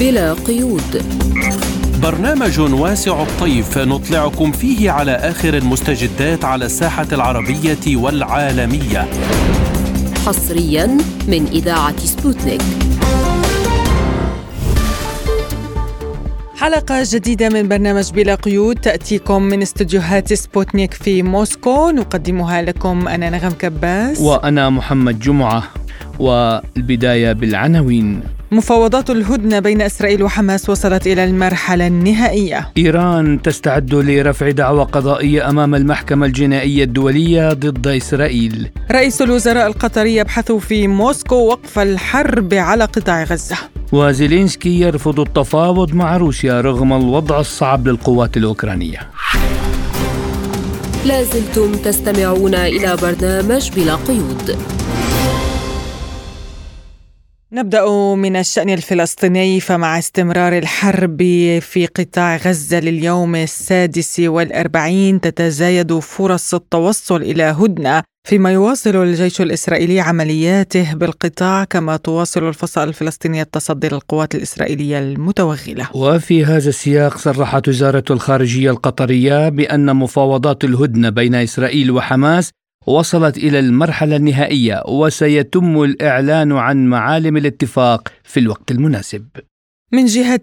بلا قيود. برنامج واسع الطيف نطلعكم فيه على آخر المستجدات على الساحة العربية والعالمية. حصريا من إذاعة سبوتنيك. حلقة جديدة من برنامج بلا قيود تأتيكم من استديوهات سبوتنيك في موسكو. نقدمها لكم أنا نغم كباس. وأنا محمد جمعة والبداية بالعناوين. مفاوضات الهدنة بين إسرائيل وحماس وصلت إلى المرحلة النهائية. إيران تستعد لرفع دعوى قضائية أمام المحكمة الجنائية الدولية ضد إسرائيل. رئيس الوزراء القطري يبحث في موسكو وقف الحرب على قطاع غزة. وزيلينسكي يرفض التفاوض مع روسيا رغم الوضع الصعب للقوات الأوكرانية. لازلتم تستمعون إلى برنامج بلا قيود. نبدأ من الشأن الفلسطيني فمع استمرار الحرب في قطاع غزة لليوم السادس والأربعين تتزايد فرص التوصل إلى هدنة فيما يواصل الجيش الإسرائيلي عملياته بالقطاع كما تواصل الفصائل الفلسطينية التصدي للقوات الإسرائيلية المتوغلة. وفي هذا السياق صرحت وزارة الخارجية القطرية بأن مفاوضات الهدنة بين إسرائيل وحماس وصلت إلى المرحلة النهائية وسيتم الإعلان عن معالم الاتفاق في الوقت المناسب. من جهة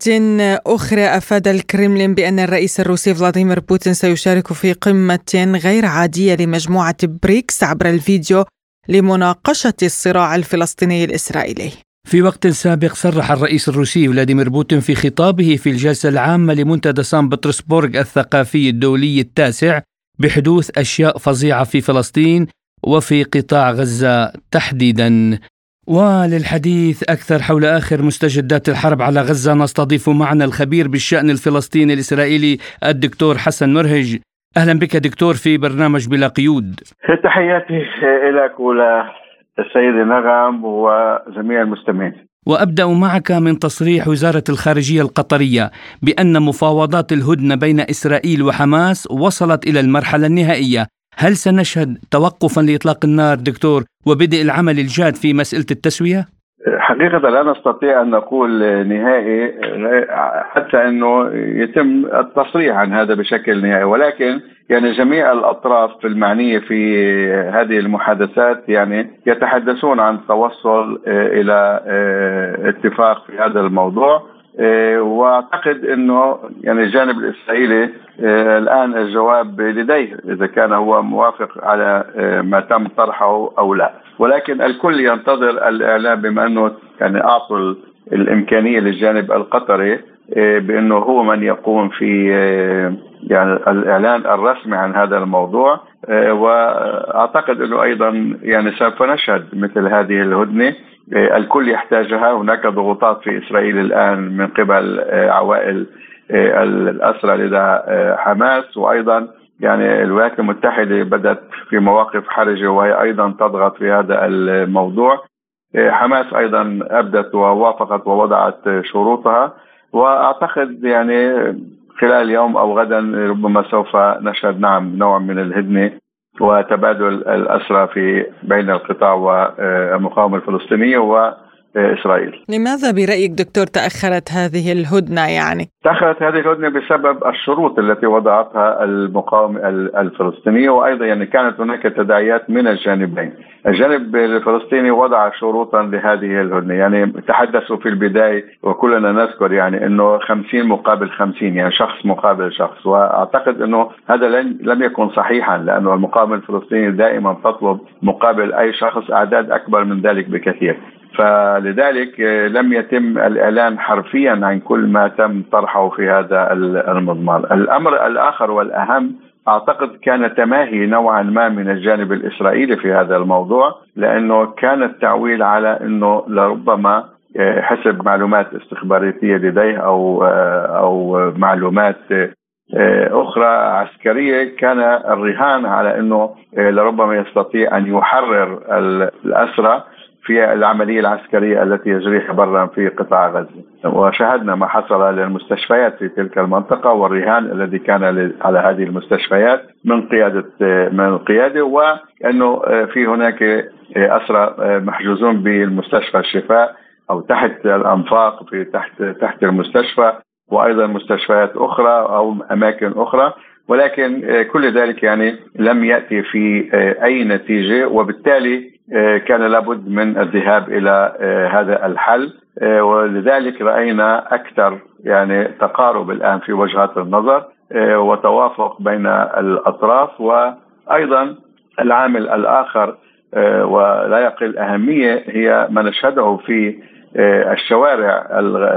أخرى أفاد الكرملين بأن الرئيس الروسي فلاديمير بوتين سيشارك في قمة غير عادية لمجموعة بريكس عبر الفيديو لمناقشة الصراع الفلسطيني الإسرائيلي. في وقت سابق صرح الرئيس الروسي فلاديمير بوتين في خطابه في الجلسة العامة لمنتدى سان بطرسبورغ الثقافي الدولي التاسع بحدوث أشياء فظيعة في فلسطين وفي قطاع غزة تحديدا. وللحديث أكثر حول آخر مستجدات الحرب على غزة نستضيف معنا الخبير بالشأن الفلسطيني الإسرائيلي الدكتور حسن مرهج. أهلا بك دكتور في برنامج بلا قيود. تحياتي لك وللسيد نغم وجميع المستمعين. وأبدأ معك من تصريح وزارة الخارجية القطرية بأن مفاوضات الهدنه بين إسرائيل وحماس وصلت إلى المرحلة النهائية. هل سنشهد توقفا لإطلاق النار دكتور وبدء العمل الجاد في مسألة التسوية؟ حقيقة لا نستطيع أن نقول نهائي حتى أنه يتم التصريح عن هذا بشكل نهائي ولكن يعني جميع الأطراف المعنية في هذه المحادثات يعني يتحدثون عن التوصل إلى اتفاق في هذا الموضوع وأعتقد إنه يعني الجانب الإسرائيلي الآن الجواب لديه إذا كان هو موافق على ما تم طرحه أو لا. ولكن الكل ينتظر الإعلام بما أنه يعني أعطوا الإمكانية للجانب القطري بأنه هو من يقوم في يعني الإعلان الرسمي عن هذا الموضوع. وأعتقد أنه أيضا يعني سوف نشهد مثل هذه الهدنة. الكل يحتاجها. هناك ضغوطات في إسرائيل الآن من قبل عوائل الأسرى لدى حماس. وأيضا يعني الولايات المتحدة بدأت في مواقف حرجة وهي أيضا تضغط في هذا الموضوع. حماس أيضا أبدت ووافقت ووضعت شروطها. وأعتقد يعني خلال يوم أو غدا ربما سوف نشهد نعم نوع من الهدنة وتبادل الأسرى في بين القطاع والمقاومة الفلسطينية و اسرائيل. لماذا برأيك دكتور تأخرت هذه الهدنة يعني؟ تأخرت هذه الهدنة بسبب الشروط التي وضعتها المقاومه الفلسطينيه وأيضا يعني كانت هناك تداعيات من الجانبين. الجانب الفلسطيني وضع شروطا لهذه الهدنة، يعني تحدثوا في البداية وكلنا نذكر يعني إنه 50 مقابل 50 يعني شخص مقابل شخص وأعتقد إنه هذا لم يكن صحيحا لأنه المقاومه الفلسطينيه دائما تطلب مقابل أي شخص أعداد أكبر من ذلك بكثير. فلذلك لم يتم الإعلان حرفيا عن كل ما تم طرحه في هذا المضمار. الأمر الآخر والأهم أعتقد كان تماهي نوعا ما من الجانب الإسرائيلي في هذا الموضوع لأنه كان التعويل على إنه لربما حسب معلومات استخباراتية لديه أو أو معلومات أخرى عسكرية كان الرهان على إنه لربما يستطيع أن يحرر الأسرى في العملية العسكرية التي يجريها برا في قطاع غزة. وشاهدنا ما حصل للمستشفيات في تلك المنطقة والرهان الذي كان على هذه المستشفيات من قيادة من القيادة وأنه في هناك أسرى محجوزون بالمستشفى الشفاء أو تحت الأنفاق في تحت تحت المستشفى وأيضا مستشفيات أخرى أو أماكن أخرى. ولكن كل ذلك يعني لم يأتي في أي نتيجة وبالتالي كان لابد من الذهاب إلى هذا الحل. ولذلك رأينا أكثر يعني تقارب الآن في وجهات النظر وتوافق بين الأطراف وأيضا العامل الآخر ولا يقل أهمية هي ما نشهده في آه، الشوارع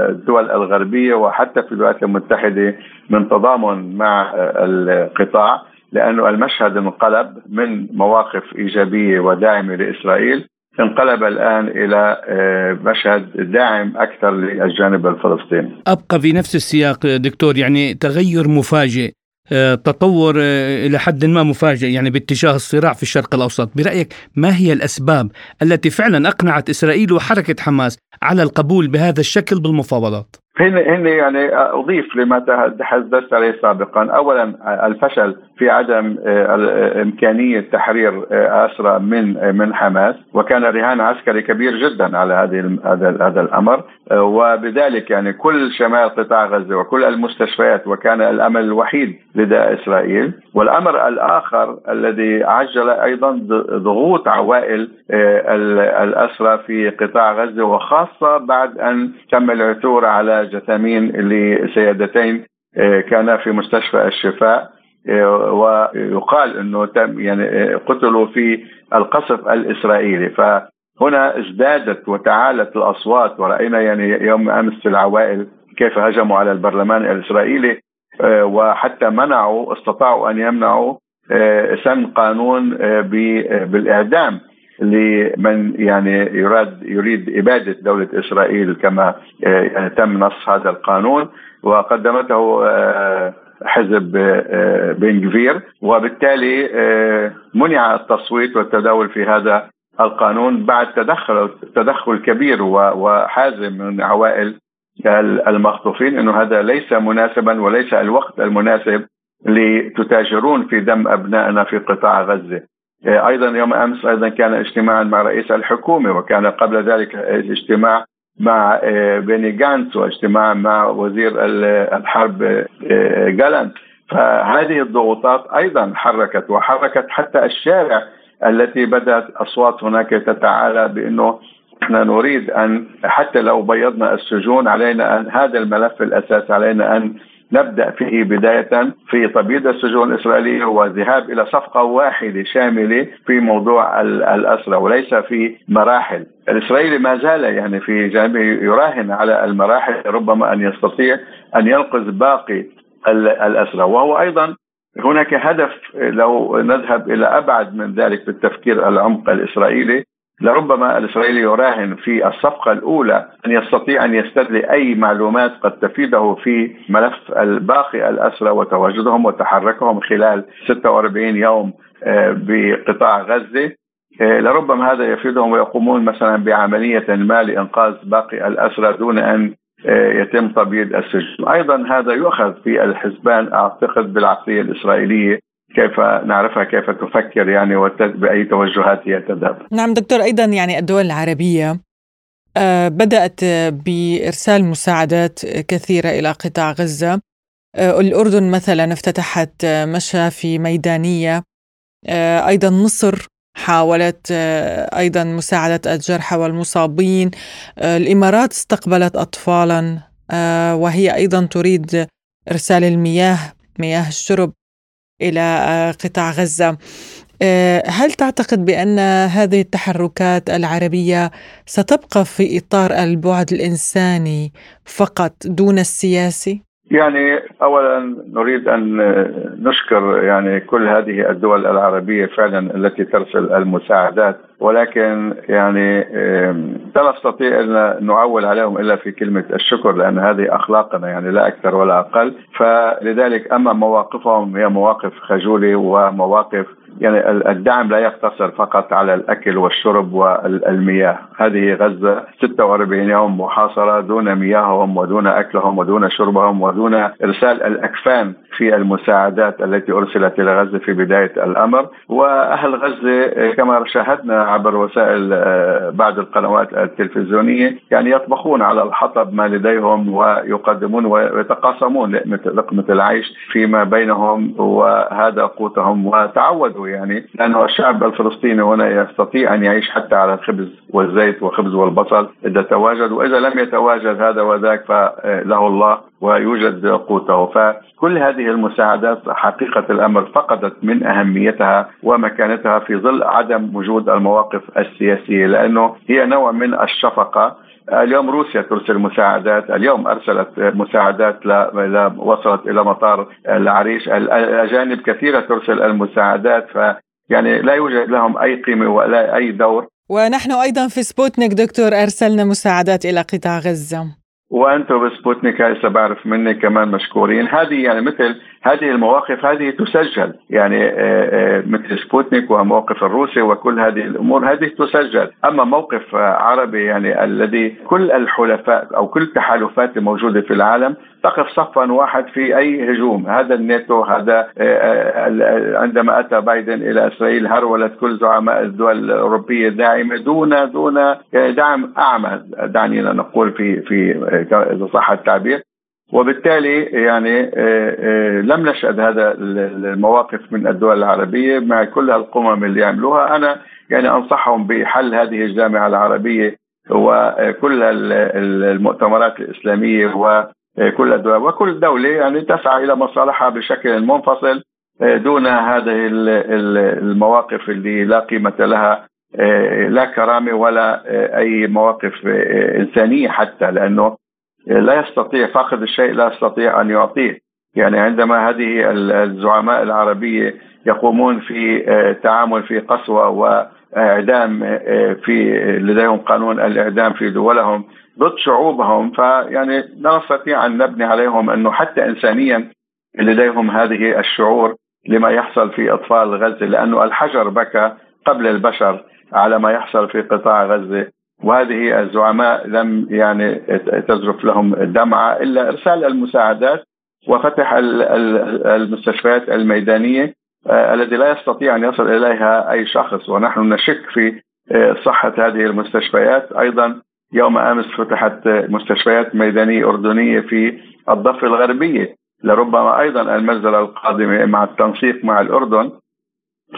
الدول الغربية وحتى في الولايات المتحدة من تضامن مع القطاع. لأنه المشهد انقلب من مواقف إيجابية وداعمة لإسرائيل انقلب الآن إلى آه، مشهد داعم أكثر للجانب الفلسطيني. أبقى في نفس السياق دكتور يعني تغير مفاجئ آه، تطور آه، إلى حد ما مفاجئ يعني باتجاه الصراع في الشرق الأوسط، برأيك ما هي الأسباب التي فعلا أقنعت إسرائيل وحركه حماس على القبول بهذا الشكل بالمفاوضات؟ هن هن يعني أضيف لما تحدثت عليه سابقا، اولا الفشل في عدم آه، امكانيه تحرير أسرى من من حماس وكان رهان عسكري كبير جدا على هذه هذا هذا الأمر. وبذلك يعني كل شمال قطاع غزة وكل المستشفيات وكان الأمل الوحيد لدى إسرائيل. والأمر الآخر الذي عجل أيضا ضغوط عوائل آه، الأسرى في قطاع غزة وخاصة بعد أن تم العثور على جثامين لسيادتين آه، كانا في مستشفى الشفاء آه، ويقال إنه تم يعني قتلوا في القصف الإسرائيلي. فهنا ازدادت وتعالت الأصوات ورأينا يعني يوم أمس العوائل كيف هجموا على البرلمان الإسرائيلي آه، وحتى منعوا استطاعوا أن يمنعوا آه، سن قانون آه، بالإعدام. لمن يعني يراد يريد إبادة دولة إسرائيل كما يعني تم نص هذا القانون وقدمته حزب بن جفير وبالتالي منع التصويت والتداول في هذا القانون بعد تدخل تدخل كبير وحازم من عوائل المخطوفين إنه هذا ليس مناسبا وليس الوقت المناسب لتتاجرون في دم أبنائنا في قطاع غزة. أيضا يوم أمس أيضا كان اجتماعا مع رئيس الحكومة وكان قبل ذلك اجتماع مع بيني جانس واجتماع مع وزير الحرب جالانت فهذه الضغوطات أيضا حركت وحركت حتى الشارع التي بدأت أصوات هناك تتعالى بأنه إحنا نريد أن حتى لو بيضنا السجون علينا أن هذا الملف الاساسي علينا أن نبدأ فيه بداية في تبييض السجون الاسرائيليه وذهاب إلى صفقة واحدة شاملة في موضوع الاسرى وليس في مراحل. الإسرائيلي ما زال يعني في جانبه يراهن على المراحل ربما أن يستطيع أن ينقذ باقي الاسرى وهو أيضا هناك هدف لو نذهب إلى أبعد من ذلك في التفكير العمق الإسرائيلي لربما الإسرائيلي يراهن في الصفقة الأولى أن يستطيع أن يستدلي أي معلومات قد تفيده في ملف الباقي الأسرى وتواجدهم وتحركهم خلال 46 يوم آه، بقطاع غزة. آه، لربما هذا يفيدهم ويقومون مثلا بعملية ما لانقاذ باقي الأسرى دون أن آه، يتم تبييض السجن. أيضا هذا يؤخذ في الحسبان أعتقد بالعقلية الإسرائيلية كيف نعرفها كيف تفكر يعني بأي توجهات هي تذهب. نعم دكتور أيضا يعني الدول العربية آه، بدأت بإرسال مساعدات كثيرة إلى قطاع غزة. آه، الأردن مثلا افتتحت مشافي ميدانية. آه، أيضا مصر حاولت أيضا مساعدة الجرحى والمصابين. الإمارات استقبلت أطفالا. وهي أيضا تريد إرسال المياه مياه الشرب. إلى آه، قطاع غزة آه، هل تعتقد بأن هذه التحركات العربية ستبقى في إطار البعد الإنساني فقط دون السياسي؟ يعني اولا نريد أن نشكر يعني كل هذه الدول العربية فعلا التي ترسل المساعدات ولكن يعني لا نستطيع أن نعول عليهم إلا في كلمة الشكر لأن هذه أخلاقنا يعني لا أكثر ولا أقل. فلذلك أما مواقفهم هي مواقف خجولة ومواقف يعني الدعم لا يقتصر فقط على الأكل والشرب والمياه، هذه غزة 46 يوم محاصرة دون مياههم ودون أكلهم ودون شربهم ودون إرسال الأكفان في المساعدات التي أرسلت إلى غزة في بداية الأمر، وأهل غزة كما شاهدنا عبر وسائل بعض القنوات التلفزيونية يعني يطبخون على الحطب ما لديهم ويقدمون ويتقاسمون لقمة العيش فيما بينهم وهذا قوتهم. وتعودوا يعني لأنه الشعب الفلسطيني هنا يستطيع أن يعيش حتى على الخبز والزيت والخبز والبصل. إذا تواجد وإذا لم يتواجد هذا وذاك فله الله ويوجد قوته. فكل هذه المساعدات حقيقة الأمر فقدت من أهميتها ومكانتها في ظل عدم وجود المواقف السياسية لأنه هي نوع من الشفقة اليوم روسيا ترسل مساعدات اليوم أرسلت مساعدات ل... وصلت إلى مطار العريش. الأجانب كثيرة ترسل المساعدات ف يعني لا يوجد لهم أي قيمة ولا أي دور. ونحن أيضا في سبوتنيك دكتور أرسلنا مساعدات إلى قطاع غزة. وأنتم بسبوتنيك هسه بعرف مني كمان مشكورين. هذه يعني مثل هذه المواقف هذه تسجل. يعني آه، آه، مثل سبوتنيك وموقف الروسي وكل هذه الأمور هذه تسجل. أما موقف عربي يعني الذي كل الحلفاء أو كل التحالفات الموجودة في العالم تقف صفا واحد في أي هجوم. هذا الناتو هذا آه، عندما أتى بايدن إلى إسرائيل هرولت كل زعماء الدول الأوروبية داعمة دون دون دعم أعمى. دعنينا نقول في في إذا صح التعبير. وبالتالي يعني آه، آه، لم نشهد هذا المواقف من الدول العربية مع كل القمم اللي يعملوها. أنا يعني أنصحهم بحل هذه الجامعة العربية وكل المؤتمرات الإسلامية وكل الدول وكل دولة يعني تسعى إلى مصالحها بشكل منفصل آه، دون هذه المواقف اللي لا قيمة لها لا كرامة ولا أي مواقف إنسانية حتى لأنه لا يستطيع فاقد الشيء لا يستطيع أن يعطيه. يعني عندما هذه الزعماء العربية يقومون في آه، تعامل في قسوة واعدام آه، في لديهم قانون الإعدام في دولهم ضد شعوبهم فيعني لا نستطيع أن نبني عليهم أنه حتى انسانيا لديهم هذه الشعور لما يحصل في أطفال غزة لأنه الحجر بكى قبل البشر على ما يحصل في قطاع غزة وهذه الزعماء لم يعني تزرف لهم دمعة إلا إرسال المساعدات وفتح المستشفيات الميدانية آه، الذي لا يستطيع أن يصل إليها أي شخص. ونحن نشك في آه، صحة هذه المستشفيات. أيضا يوم أمس فتحت مستشفيات ميدانية أردنية في الضفة الغربية. لربما أيضا المنزلة القادمة مع التنسيق مع الأردن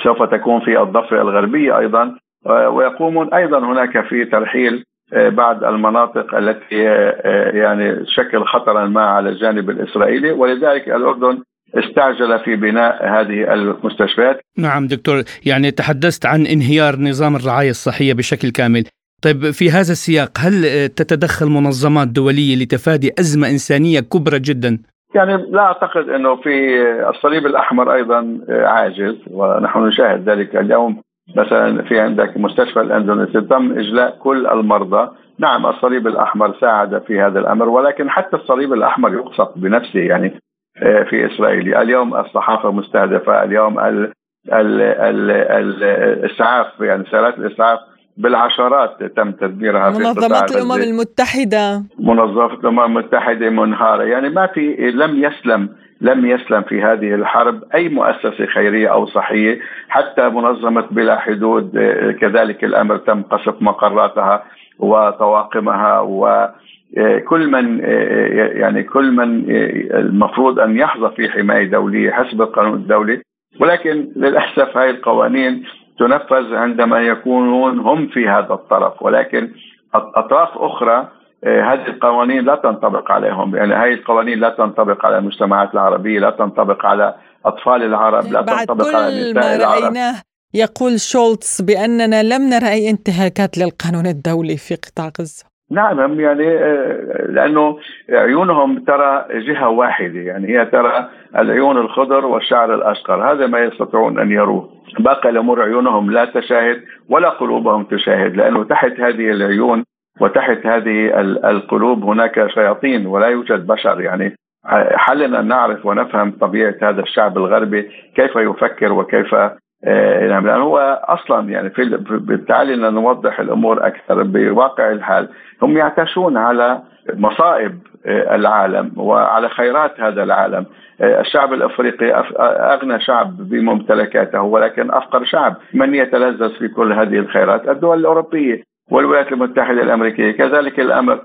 سوف تكون في الضفة الغربية أيضا. آه، ويقومون أيضا هناك في ترحيل آه، بعض المناطق التي آه، يعني تشكل خطرا ما على الجانب الإسرائيلي. ولذلك الأردن استعجل في بناء هذه المستشفيات. نعم دكتور يعني تحدثت عن انهيار نظام الرعاية الصحية بشكل كامل. طيب في هذا السياق هل تتدخل منظمات دولية لتفادي أزمة إنسانية كبرى جدا؟ يعني لا أعتقد إنه في الصليب الأحمر أيضا عاجز ونحن نشاهد ذلك اليوم. مثلا في عندك مستشفى الأندونيسي تم إجلاء كل المرضى. نعم الصليب الأحمر ساعد في هذا الأمر ولكن حتى الصليب الأحمر يقصف بنفسه. يعني في إسرائيل. اليوم الصحافة مستهدفة اليوم ال ال ال الإسعاف يعني سيارات الإسعاف بالعشرات تم تدميرها في منظمات الأمم المتحدة. منظمة الأمم المتحدة منهارة. يعني ما في لم يسلم لم يسلم في هذه الحرب أي مؤسسة خيرية أو صحية. حتى منظمة بلا حدود آه، كذلك الأمر تم قصف مقراتها وطواقمها و آه، كل من آه، يعني كل من المفروض أن يحظى في حماية دوليه حسب القانون الدولي. ولكن للأسف هذه القوانين تنفذ عندما يكونون هم في هذا الطرف. ولكن أطراف أخرى آه، هذه القوانين لا تنطبق عليهم. يعني هذه القوانين لا تنطبق على المجتمعات العربية لا تنطبق على أطفال العرب لا بعد تنطبق على النساء ما رأيناه يقول شولتز بأننا لم نرى أي انتهاكات للقانون الدولي في قطاع غزة. نعم يعني آه، لأنه عيونهم ترى جهة واحدة يعني هي ترى العيون الخضر والشعر الاشقر هذا ما يستطيعون أن يروه. باقي الأمور عيونهم لا تشاهد ولا قلوبهم تشاهد لأنه تحت هذه العيون وتحت هذه القلوب هناك شياطين ولا يوجد بشر يعني حلنا ان نعرف ونفهم طبيعة هذا الشعب الغربي كيف يفكر وكيف نعم لأن هو أصلا يعني في بالتالي نوضح الأمور أكثر بواقع الحال هم يعتاشون على مصائب العالم وعلى خيرات هذا العالم. الشعب الأفريقي أغنى شعب بممتلكاته ولكن أفقر شعب من يتلذذ في كل هذه الخيرات؟ الدول الأوروبية والولايات المتحدة الأمريكية. كذلك الأمر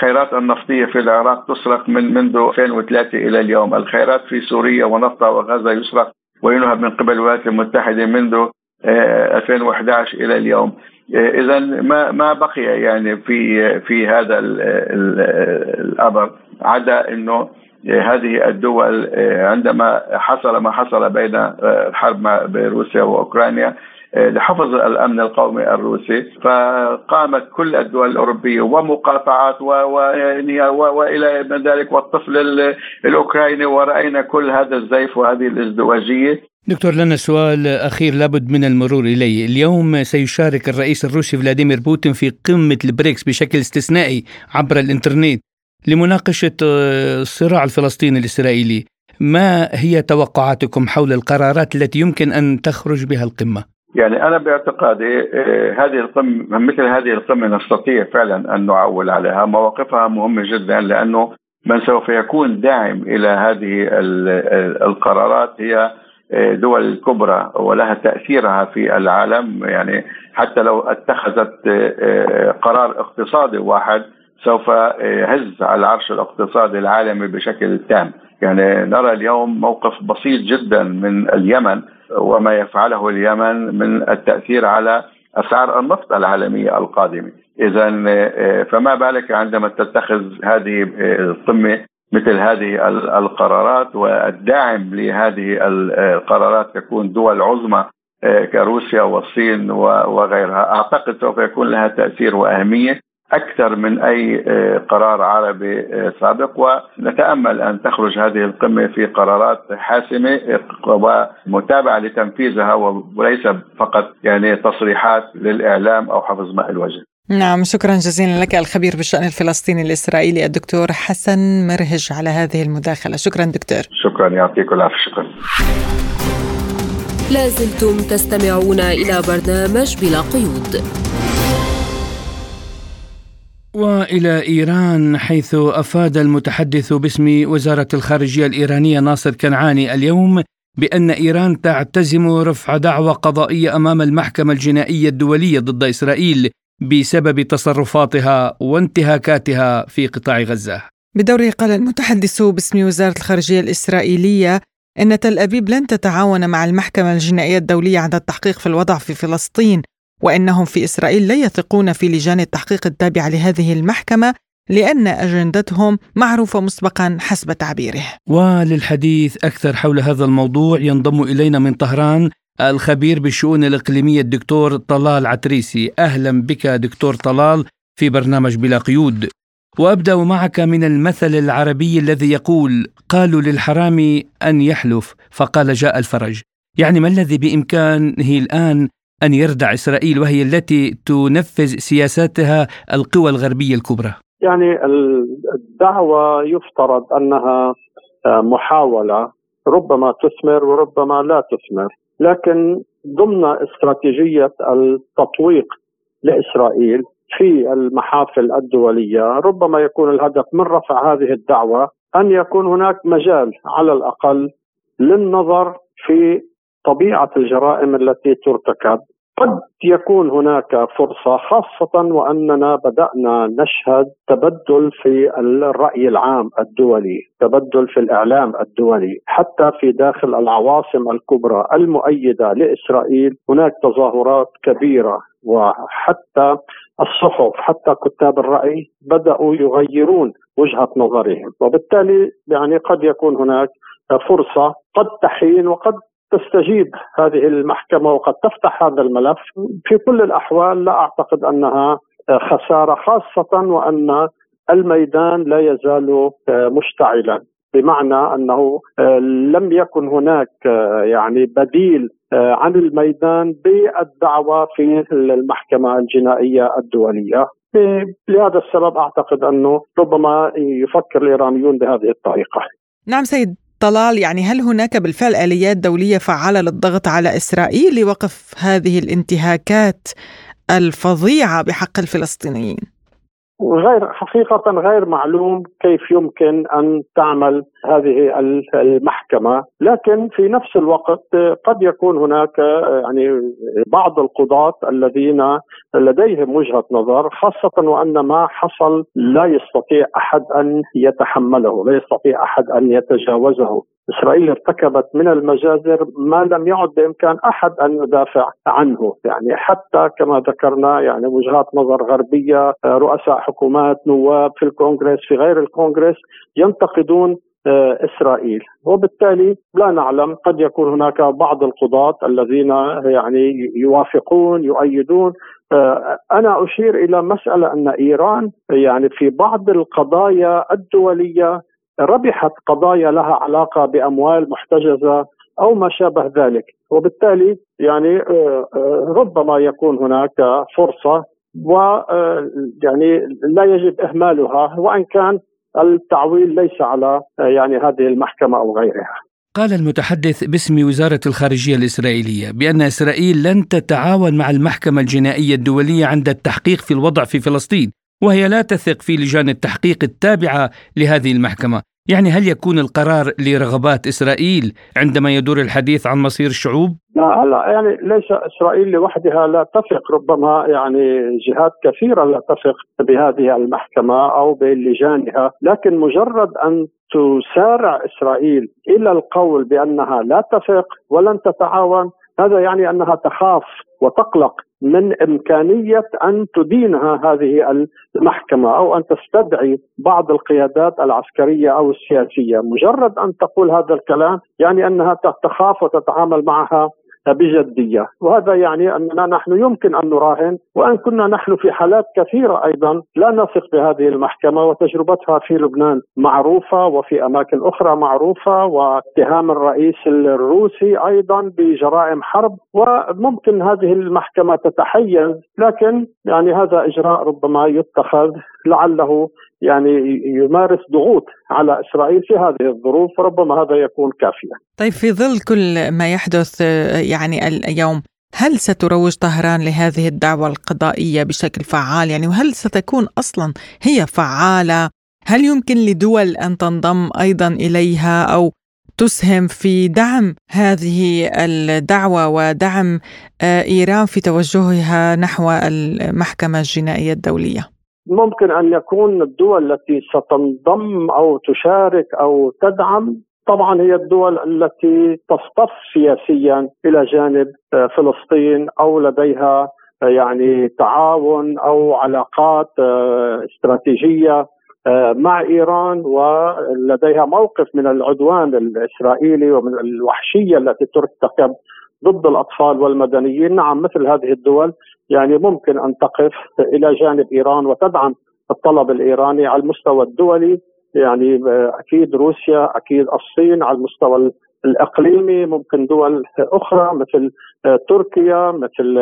خيرات النفطية في العراق تسرق من منذ 2003 إلى اليوم. الخيرات في سوريا ونفطة وغزة يسرق وينهب من قبل الولايات المتحدة منذ 2011 إلى اليوم. اذا ما ما بقي يعني في في هذا الأمر عدا إنه هذه الدول عندما حصل ما حصل بين الحرب بين روسيا وأوكرانيا لحفظ الأمن القومي الروسي فقامت كل الدول الأوروبية ومقاطعات وإلى ذلك والطفل الأوكراني ورأينا كل هذا الزيف وهذه الازدواجية. دكتور لنا سؤال أخير لابد من المرور إليه. اليوم سيشارك الرئيس الروسي فلاديمير بوتين في قمة البريكس بشكل استثنائي عبر الإنترنت لمناقشة آه، الصراع الفلسطيني الإسرائيلي. ما هي توقعاتكم حول القرارات التي يمكن أن تخرج بها القمة؟ يعني أنا باعتقادي آه، هذه القمة مثل هذه القمة نستطيع فعلا أن نعول عليها. مواقفها مهمة جدا لأنه من سوف يكون داعم إلى هذه القرارات هي دول الكبرى ولها تأثيرها في العالم. يعني حتى لو اتخذت آه، قرار اقتصادي واحد سوف يهز على العرش الاقتصادي العالمي بشكل تام. يعني نرى اليوم موقف بسيط جدا من اليمن. وما يفعله اليمن من التأثير على أسعار النفط العالمية القادمة. اذا آه، فما بالك عندما تتخذ هذه القمة مثل هذه القرارات والداعم لهذه القرارات تكون دول عظمى آه، كروسيا والصين وغيرها. أعتقد سوف يكون لها تأثير وأهمية. أكثر من أي آه، قرار عربي آه، سابق. ونتأمل أن تخرج هذه القمة في قرارات حاسمة ومتابعة لتنفيذها وليس فقط يعني تصريحات للإعلام أو حفظ ماء الوجه. نعم شكرا جزيلا لك الخبير بالشأن الفلسطيني الإسرائيلي الدكتور حسن مرهج على هذه المداخلة. شكرا دكتور. شكرا يعطيكم العافية. شكرا. لازلتم تستمعون إلى برنامج بلا قيود. وإلى إيران حيث أفاد المتحدث باسم وزارة الخارجية الإيرانية ناصر كنعاني اليوم بأن إيران تعتزم رفع دعوى قضائية أمام المحكمة الجنائية الدولية ضد إسرائيل بسبب تصرفاتها وانتهاكاتها في قطاع غزة. بدوره قال المتحدث باسم وزارة الخارجية الإسرائيلية إن تل أبيب لن تتعاون مع المحكمة الجنائية الدولية عند التحقيق في الوضع في فلسطين وإنهم في إسرائيل لا يثقون في لجان التحقيق التابعه لهذه المحكمة لأن أجندتهم معروفة مسبقا حسب تعبيره. وللحديث أكثر حول هذا الموضوع ينضم إلينا من طهران الخبير بالشؤون الإقليمية الدكتور طلال عتريسي. أهلا بك دكتور طلال في برنامج بلا قيود. وأبدأ معك من المثل العربي الذي يقول قالوا للحرام أن يحلف. فقال جاء الفرج. يعني ما الذي بإمكانه الآن أن يردع إسرائيل وهي التي تنفذ سياساتها القوى الغربية الكبرى. يعني الدعوة يفترض أنها محاولة ربما تثمر وربما لا تثمر لكن ضمن استراتيجية التطويق لإسرائيل في المحافل الدولية ربما يكون الهدف من رفع هذه الدعوة أن يكون هناك مجال على الأقل للنظر في طبيعة الجرائم التي ترتكب قد يكون هناك فرصة خاصة وأننا بدأنا نشهد تبدل في الرأي العام الدولي، تبدل في الإعلام الدولي، حتى في داخل العواصم الكبرى المؤيدة لإسرائيل هناك تظاهرات كبيرة وحتى الصحف حتى كتاب الرأي بدأوا يغيرون وجهة نظرهم، وبالتالي يعني قد يكون هناك فرصة قد تحين وقد تستجيب هذه المحكمة وقد تفتح هذا الملف. في كل الأحوال لا أعتقد أنها خسارة خاصة وأن الميدان لا يزال مشتعلا بمعنى أنه لم يكن هناك يعني بديل عن الميدان بالدعوة في المحكمة الجنائية الدولية. لهذا السبب أعتقد أنه ربما يفكر الإيرانيون بهذه الطريقة. نعم سيد. طلال يعني هل هناك بالفعل آليات دولية فعالة للضغط على إسرائيل لوقف هذه الانتهاكات الفظيعة بحق الفلسطينيين؟ غير حقيقة غير معلوم كيف يمكن أن تعمل هذه المحكمة. لكن في نفس الوقت قد يكون هناك يعني بعض القضاة الذين لديهم وجهة نظر خاصة وأن ما حصل لا يستطيع أحد أن يتحمله لا يستطيع أحد أن يتجاوزه. إسرائيل ارتكبت من المجازر ما لم يعد بإمكان أحد أن يدافع عنه، يعني حتى كما ذكرنا يعني وجهات نظر غربية، رؤساء حكومات، نواب في الكونغرس في غير الكونغرس ينتقدون آه، إسرائيل. وبالتالي لا نعلم قد يكون هناك بعض القضاة الذين يعني يوافقون يؤيدون. آه، أنا أشير إلى مسألة أن إيران يعني في بعض القضايا الدولية ربحت قضايا لها علاقة بأموال محتجزة أو ما شابه ذلك وبالتالي يعني آه، آه، ربما يكون هناك فرصة و آه، يعني لا يجب إهمالها وإن كان التعويل ليس على يعني هذه المحكمة أو غيرها. قال المتحدث باسم وزارة الخارجية الإسرائيلية بأن إسرائيل لن تتعاون مع المحكمة الجنائية الدولية عند التحقيق في الوضع في فلسطين وهي لا تثق في لجان التحقيق التابعة لهذه المحكمة يعني هل يكون القرار لرغبات إسرائيل عندما يدور الحديث عن مصير الشعوب؟ لا هلا يعني ليس إسرائيل لوحدها لا تثق ربما يعني جهات كثيرة لا تثق بهذه المحكمة أو بلجانها، لكن مجرد أن تسارع إسرائيل إلى القول بأنها لا تثق ولن تتعاون هذا يعني أنها تخاف وتقلق من إمكانية أن تدينها هذه المحكمة أو أن تستدعي بعض القيادات العسكرية أو السياسية، مجرد أن تقول هذا الكلام يعني أنها تخاف وتتعامل معها بجدية، وهذا يعني أننا نحن يمكن أن نراهن وأن كنا نحن في حالات كثيرة أيضا لا نثق بهذه المحكمة وتجربتها في لبنان معروفة وفي أماكن أخرى معروفة واتهام الرئيس الروسي أيضا بجرائم حرب وممكن هذه المحكمة تتحيز لكن يعني هذا إجراء ربما يتخذ لعله يعني يمارس ضغوط على إسرائيل في هذه الظروف ربما هذا يكون كافيا. طيب في ظل كل ما يحدث يعني اليوم هل ستروج طهران لهذه الدعوة القضائية بشكل فعال؟ يعني وهل ستكون أصلا هي فعالة؟ هل يمكن لدول أن تنضم أيضا إليها أو تسهم في دعم هذه الدعوة ودعم آه، إيران في توجهها نحو المحكمة الجنائية الدولية؟ ممكن أن يكون الدول التي ستنضم أو تشارك أو تدعم. طبعا هي الدول التي تصطف سياسيا إلى جانب آه، فلسطين أو لديها آه، يعني تعاون أو علاقات آه، استراتيجية مع إيران ولديها موقف من العدوان الإسرائيلي ومن الوحشية التي ترتكب ضد الأطفال والمدنيين، نعم مثل هذه الدول يعني ممكن أن تقف إلى جانب إيران وتدعم الطلب الإيراني على المستوى الدولي. يعني أكيد روسيا أكيد الصين على المستوى الإقليمي. ممكن دول أخرى مثل تركيا مثل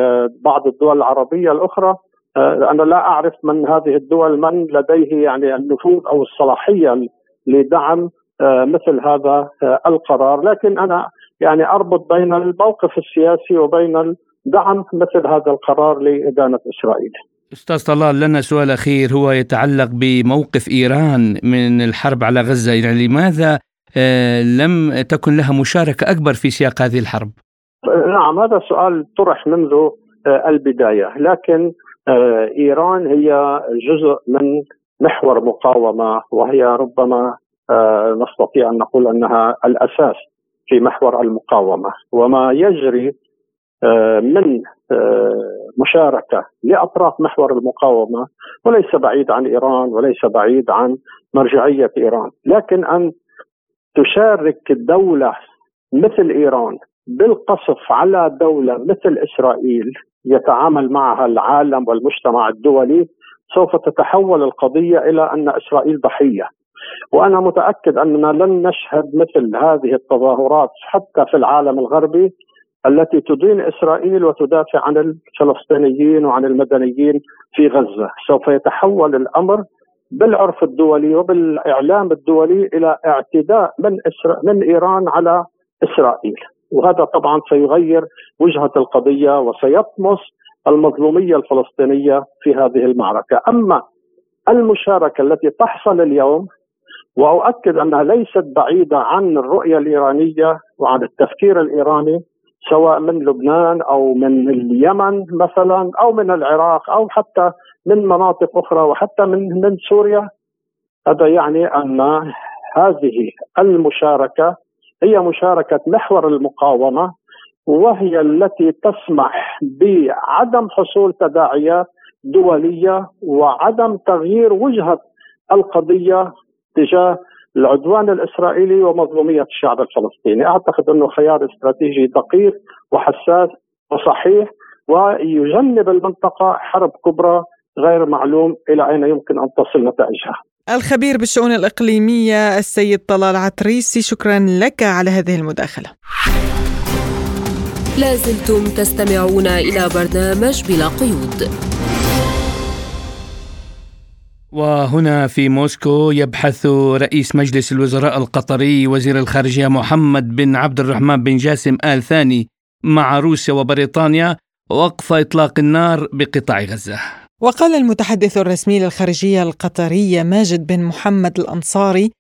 بعض الدول العربية الأخرى. أنا لا أعرف من هذه الدول من لديه يعني النفوذ أو الصلاحية لدعم مثل هذا القرار. لكن أنا يعني أربط بين الموقف السياسي وبين دعم مثل هذا القرار لإدانة إسرائيل. أستاذ طلال لنا سؤال أخير هو يتعلق بموقف إيران من الحرب على غزة يعني لماذا آه، لم تكن لها مشاركة أكبر في سياق هذه الحرب؟ نعم هذا سؤال طرح منذ آه، البداية لكن آه، إيران هي جزء من محور مقاومة وهي ربما نستطيع أن نقول أنها الأساس في محور المقاومة وما يجري آه، من آه، مشاركة لأطراف محور المقاومة وليس بعيد عن إيران وليس بعيد عن مرجعية إيران، لكن أن تشارك دولة مثل إيران بالقصف على دولة مثل إسرائيل يتعامل معها العالم والمجتمع الدولي سوف تتحول القضية إلى أن إسرائيل ضحية. وأنا متأكد أننا لن نشهد مثل هذه التظاهرات حتى في العالم الغربي التي تدين إسرائيل وتدافع عن الفلسطينيين وعن المدنيين في غزة، سوف يتحول الأمر بالعرف الدولي وبالإعلام الدولي إلى اعتداء من إسرا من إيران على إسرائيل. وهذا طبعا سيغير وجهة القضية وسيطمس المظلومية الفلسطينية في هذه المعركة، أما المشاركة التي تحصل اليوم وأؤكد أنها ليست بعيدة عن الرؤية الإيرانية وعن التفكير الإيراني سواء من لبنان أو من اليمن مثلا أو من العراق أو حتى من مناطق أخرى وحتى من من سوريا. هذا يعني أن هذه المشاركة هي مشاركة محور المقاومة وهي التي تسمح بعدم حصول تداعيات دولية وعدم تغيير وجهة القضية تجاه العدوان الإسرائيلي ومظلومية الشعب الفلسطيني، أعتقد أنه خيار استراتيجي دقيق وحساس وصحيح ويجنب المنطقة حرب كبرى غير معلوم إلى أين يمكن أن تصل نتائجها. الخبير بالشؤون الإقليمية السيد طلال عتريسي شكرا لك على هذه المداخلة. لازلتم تستمعون إلى برنامج بلا قيود. وهنا في موسكو يبحث رئيس مجلس الوزراء القطري وزير الخارجية محمد بن عبد الرحمن بن جاسم آل ثاني مع روسيا وبريطانيا وقف إطلاق النار بقطاع غزة. وقال المتحدث الرسمي للخارجية القطريه ماجد بن محمد الأنصاري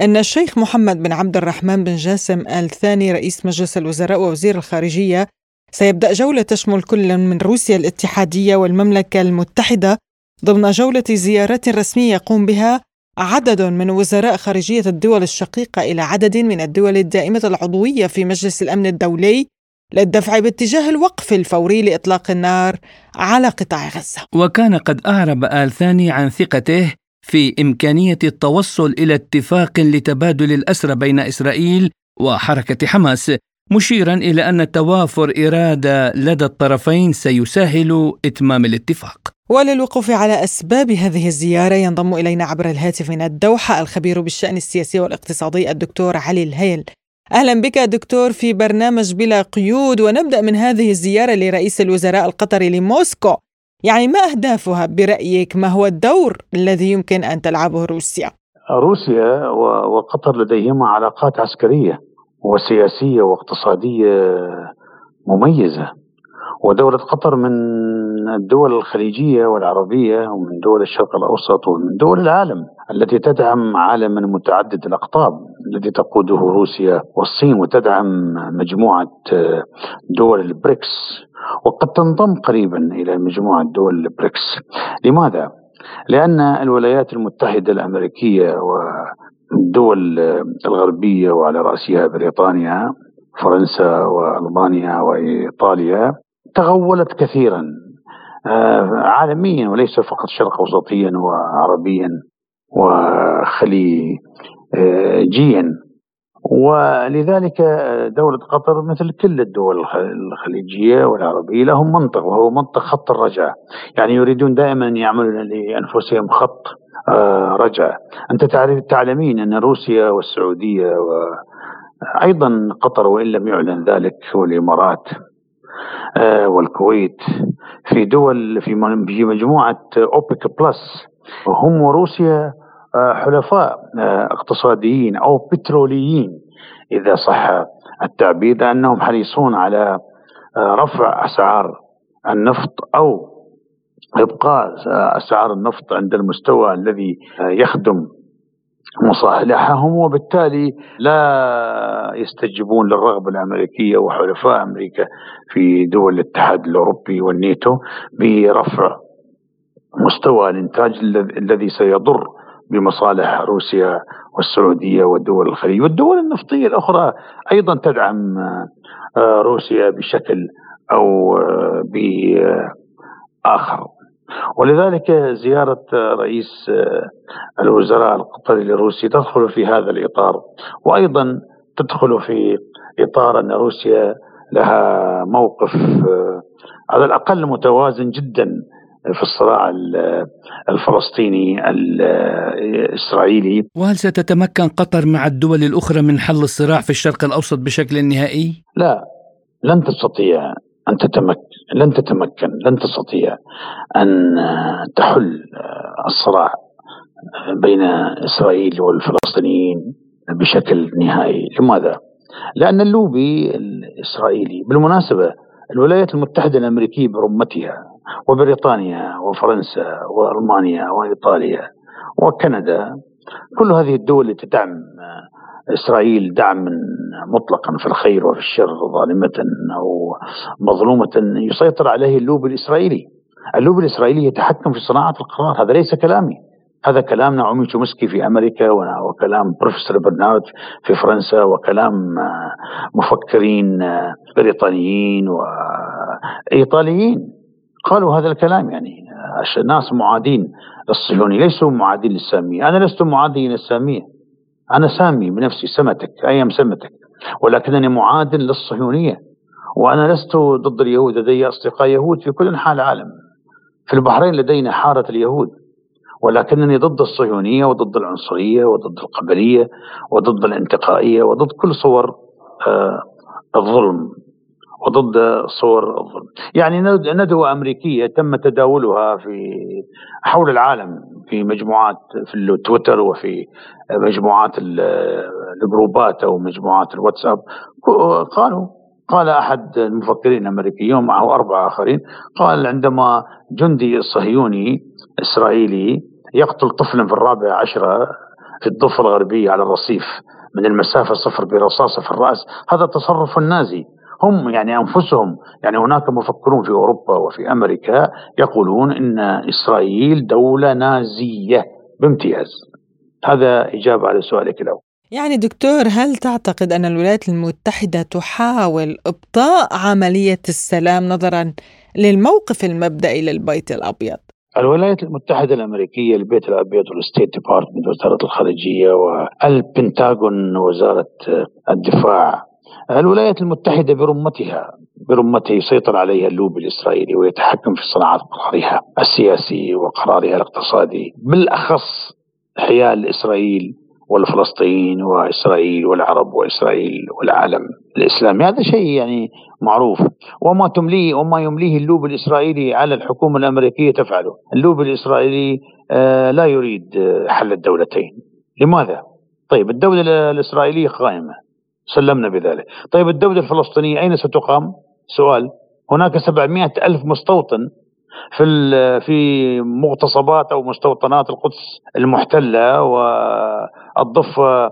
إن الشيخ محمد بن عبد الرحمن بن جاسم آل ثاني رئيس مجلس الوزراء ووزير الخارجية سيبدأ جولة تشمل كل من روسيا الاتحادية والمملكة المتحدة ضمن جولة زيارات رسمية يقوم بها عدد من وزراء خارجية الدول الشقيقة إلى عدد من الدول الدائمة العضوية في مجلس الأمن الدولي للدفع باتجاه الوقف الفوري لإطلاق النار على قطاع غزة. وكان قد أعرب آل ثاني عن ثقته في إمكانية التوصل إلى اتفاق لتبادل الأسرى بين إسرائيل وحركة حماس مشيرا إلى أن توافر إرادة لدى الطرفين سيسهل إتمام الاتفاق. وللوقوف على أسباب هذه الزيارة ينضم إلينا عبر الهاتف من الدوحة الخبير بالشأن السياسي والاقتصادي الدكتور علي الهيل. أهلا بك دكتور في برنامج بلا قيود ونبدأ من هذه الزيارة لرئيس الوزراء القطري لموسكو. يعني ما أهدافها برأيك؟ ما هو الدور الذي يمكن أن تلعبه روسيا؟ روسيا وقطر لديهما علاقات عسكرية وسياسية واقتصادية مميزة. ودولة قطر من الدول الخليجية والعربية ومن دول الشرق الأوسط ومن دول العالم التي تدعم عالما متعدد الأقطاب الذي تقوده روسيا والصين وتدعم مجموعة دول البريكس وقد تنضم قريبا إلى مجموعة دول البريكس لماذا؟ لأن الولايات المتحدة الأمريكية والدول الغربية وعلى رأسها بريطانيا فرنسا وألمانيا وإيطاليا تغولت كثيرا آه، عالميا وليس فقط شرق اوسطيا وعربيا وخليجيا. ولذلك دولة قطر مثل كل الدول الخليجية والعربية لهم منطق وهو منطق خط الرجعة يعني يريدون دائما يعملون لأنفسهم خط آه، رجعة أنت تعلمين أن روسيا والسعودية وأيضا قطر وإن لم يعلن ذلك والإمارات والكويت. في دول في مجموعة أوبك بلس هم وروسيا آه، حلفاء آه، اقتصاديين أو بتروليين. إذا صح التعبير لأنهم حريصون على رفع أسعار النفط أو إبقاء أسعار النفط عند المستوى الذي يخدم مصالحهم وبالتالي لا يستجيبون للرغبة الأمريكية وحلفاء أمريكا في دول الاتحاد الأوروبي والنيتو برفع مستوى الإنتاج الذي سيضر بمصالح روسيا والسعودية ودول الخليج. والدول النفطية الأخرى أيضا تدعم آه، روسيا بشكل أو آه، بآخر. ولذلك زيارة رئيس الوزراء القطري لروسيا تدخل في هذا الإطار وأيضا تدخل في إطار أن روسيا لها موقف على الأقل متوازن جدا في الصراع الفلسطيني الإسرائيلي وهل ستتمكن قطر مع الدول الأخرى من حل الصراع في الشرق الأوسط بشكل نهائي؟ لا لن تستطيع أن تتمكن لن تتمكن لن تستطيع أن تحل الصراع بين إسرائيل والفلسطينيين بشكل نهائي لماذا؟ لأن اللوبي الإسرائيلي بالمناسبة الولايات المتحدة الأمريكية برمتها وبريطانيا وفرنسا وألمانيا وإيطاليا وكندا كل هذه الدول التي تدعم إسرائيل دعما مطلقا في الخير وفي الشر ظالمة أو مظلومة يسيطر عليه اللوب الإسرائيلي. اللوب الإسرائيلي يتحكم في صناعة القرار. هذا ليس كلامي. هذا كلام نعومي تشومسكي في أمريكا وكلام بروفيسور برنارد في فرنسا وكلام مفكرين بريطانيين وايطاليين قالوا هذا الكلام يعني ناس معادين للصهيوني ليسوا معادين للسامية، أنا لست معاديا للسامية. أنا سامي بنفسي سمتك أيام سمتك ولكنني معاد للصهيونية وأنا لست ضد اليهود لدي أصدقاء يهود في كل أنحاء العالم. في البحرين لدينا حارة اليهود ولكنني ضد الصهيونية وضد العنصرية وضد القبلية وضد الانتقائية وضد كل صور آه الظلم. وضد صور الظلم. يعني ندوة أمريكية تم تداولها في حول العالم في مجموعات في التويتر وفي مجموعات الجروبات أو مجموعات الواتساب. قالوا قال أحد المفكرين الأمريكيين معه أربعة آخرين قال عندما جندي صهيوني إسرائيلي يقتل طفلا في الرابعة عشرة في الضفة الغربية على الرصيف من المسافة صفر برصاصة في الرأس هذا تصرف نازي هم يعني أنفسهم يعني هناك مفكرون في أوروبا وفي أمريكا يقولون إن إسرائيل دولة نازية بامتياز. هذا إجابة على سؤالك الأول. يعني دكتور هل تعتقد أن الولايات المتحدة تحاول إبطاء عملية السلام نظرا للموقف المبدئي للبيت الأبيض؟ الولايات المتحدة الأمريكية البيت الأبيض وال State Department وزارة الخارجية والبنتاغون وزارة الدفاع الولايات المتحدة برمتها برمته يسيطر عليها اللوبي الإسرائيلي ويتحكم في صناعة قرارها السياسي وقرارها الاقتصادي بالأخص حيال إسرائيل والفلسطينيين وإسرائيل والعرب وإسرائيل والعالم الإسلامي. هذا شيء يعني معروف. وما تمليه وما يمليه اللوب الإسرائيلي على الحكومة الأمريكية تفعله. اللوب الإسرائيلي آه، لا يريد حل الدولتين. لماذا؟ طيب الدولة الإسرائيلية قائمة. سلمنا بذلك. طيب الدولة الفلسطينية أين ستقام؟ سؤال. هناك 700 ألف مستوطن في في مغتصبات أو مستوطنات القدس المحتلة والضفة